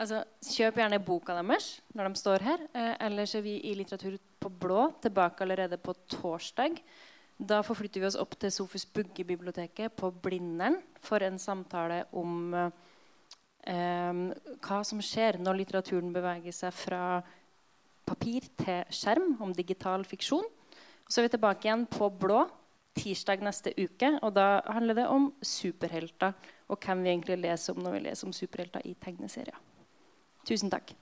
Altså, kjøp gjerne boka deres når de står her. Eh, ellers er vi i Litteratur på blå tilbake allerede på torsdag. Da forflytter vi oss opp til Sofus Bugge-biblioteket på Blindern for en samtale om eh, hva som skjer når litteraturen beveger seg fra papir til skjerm, om digital fiksjon. Så er vi tilbake igjen på blå tirsdag neste uke. Og da handler det om superhelter og hvem vi egentlig leser om når vi leser om superhelter i tegneserier. Tusen takk.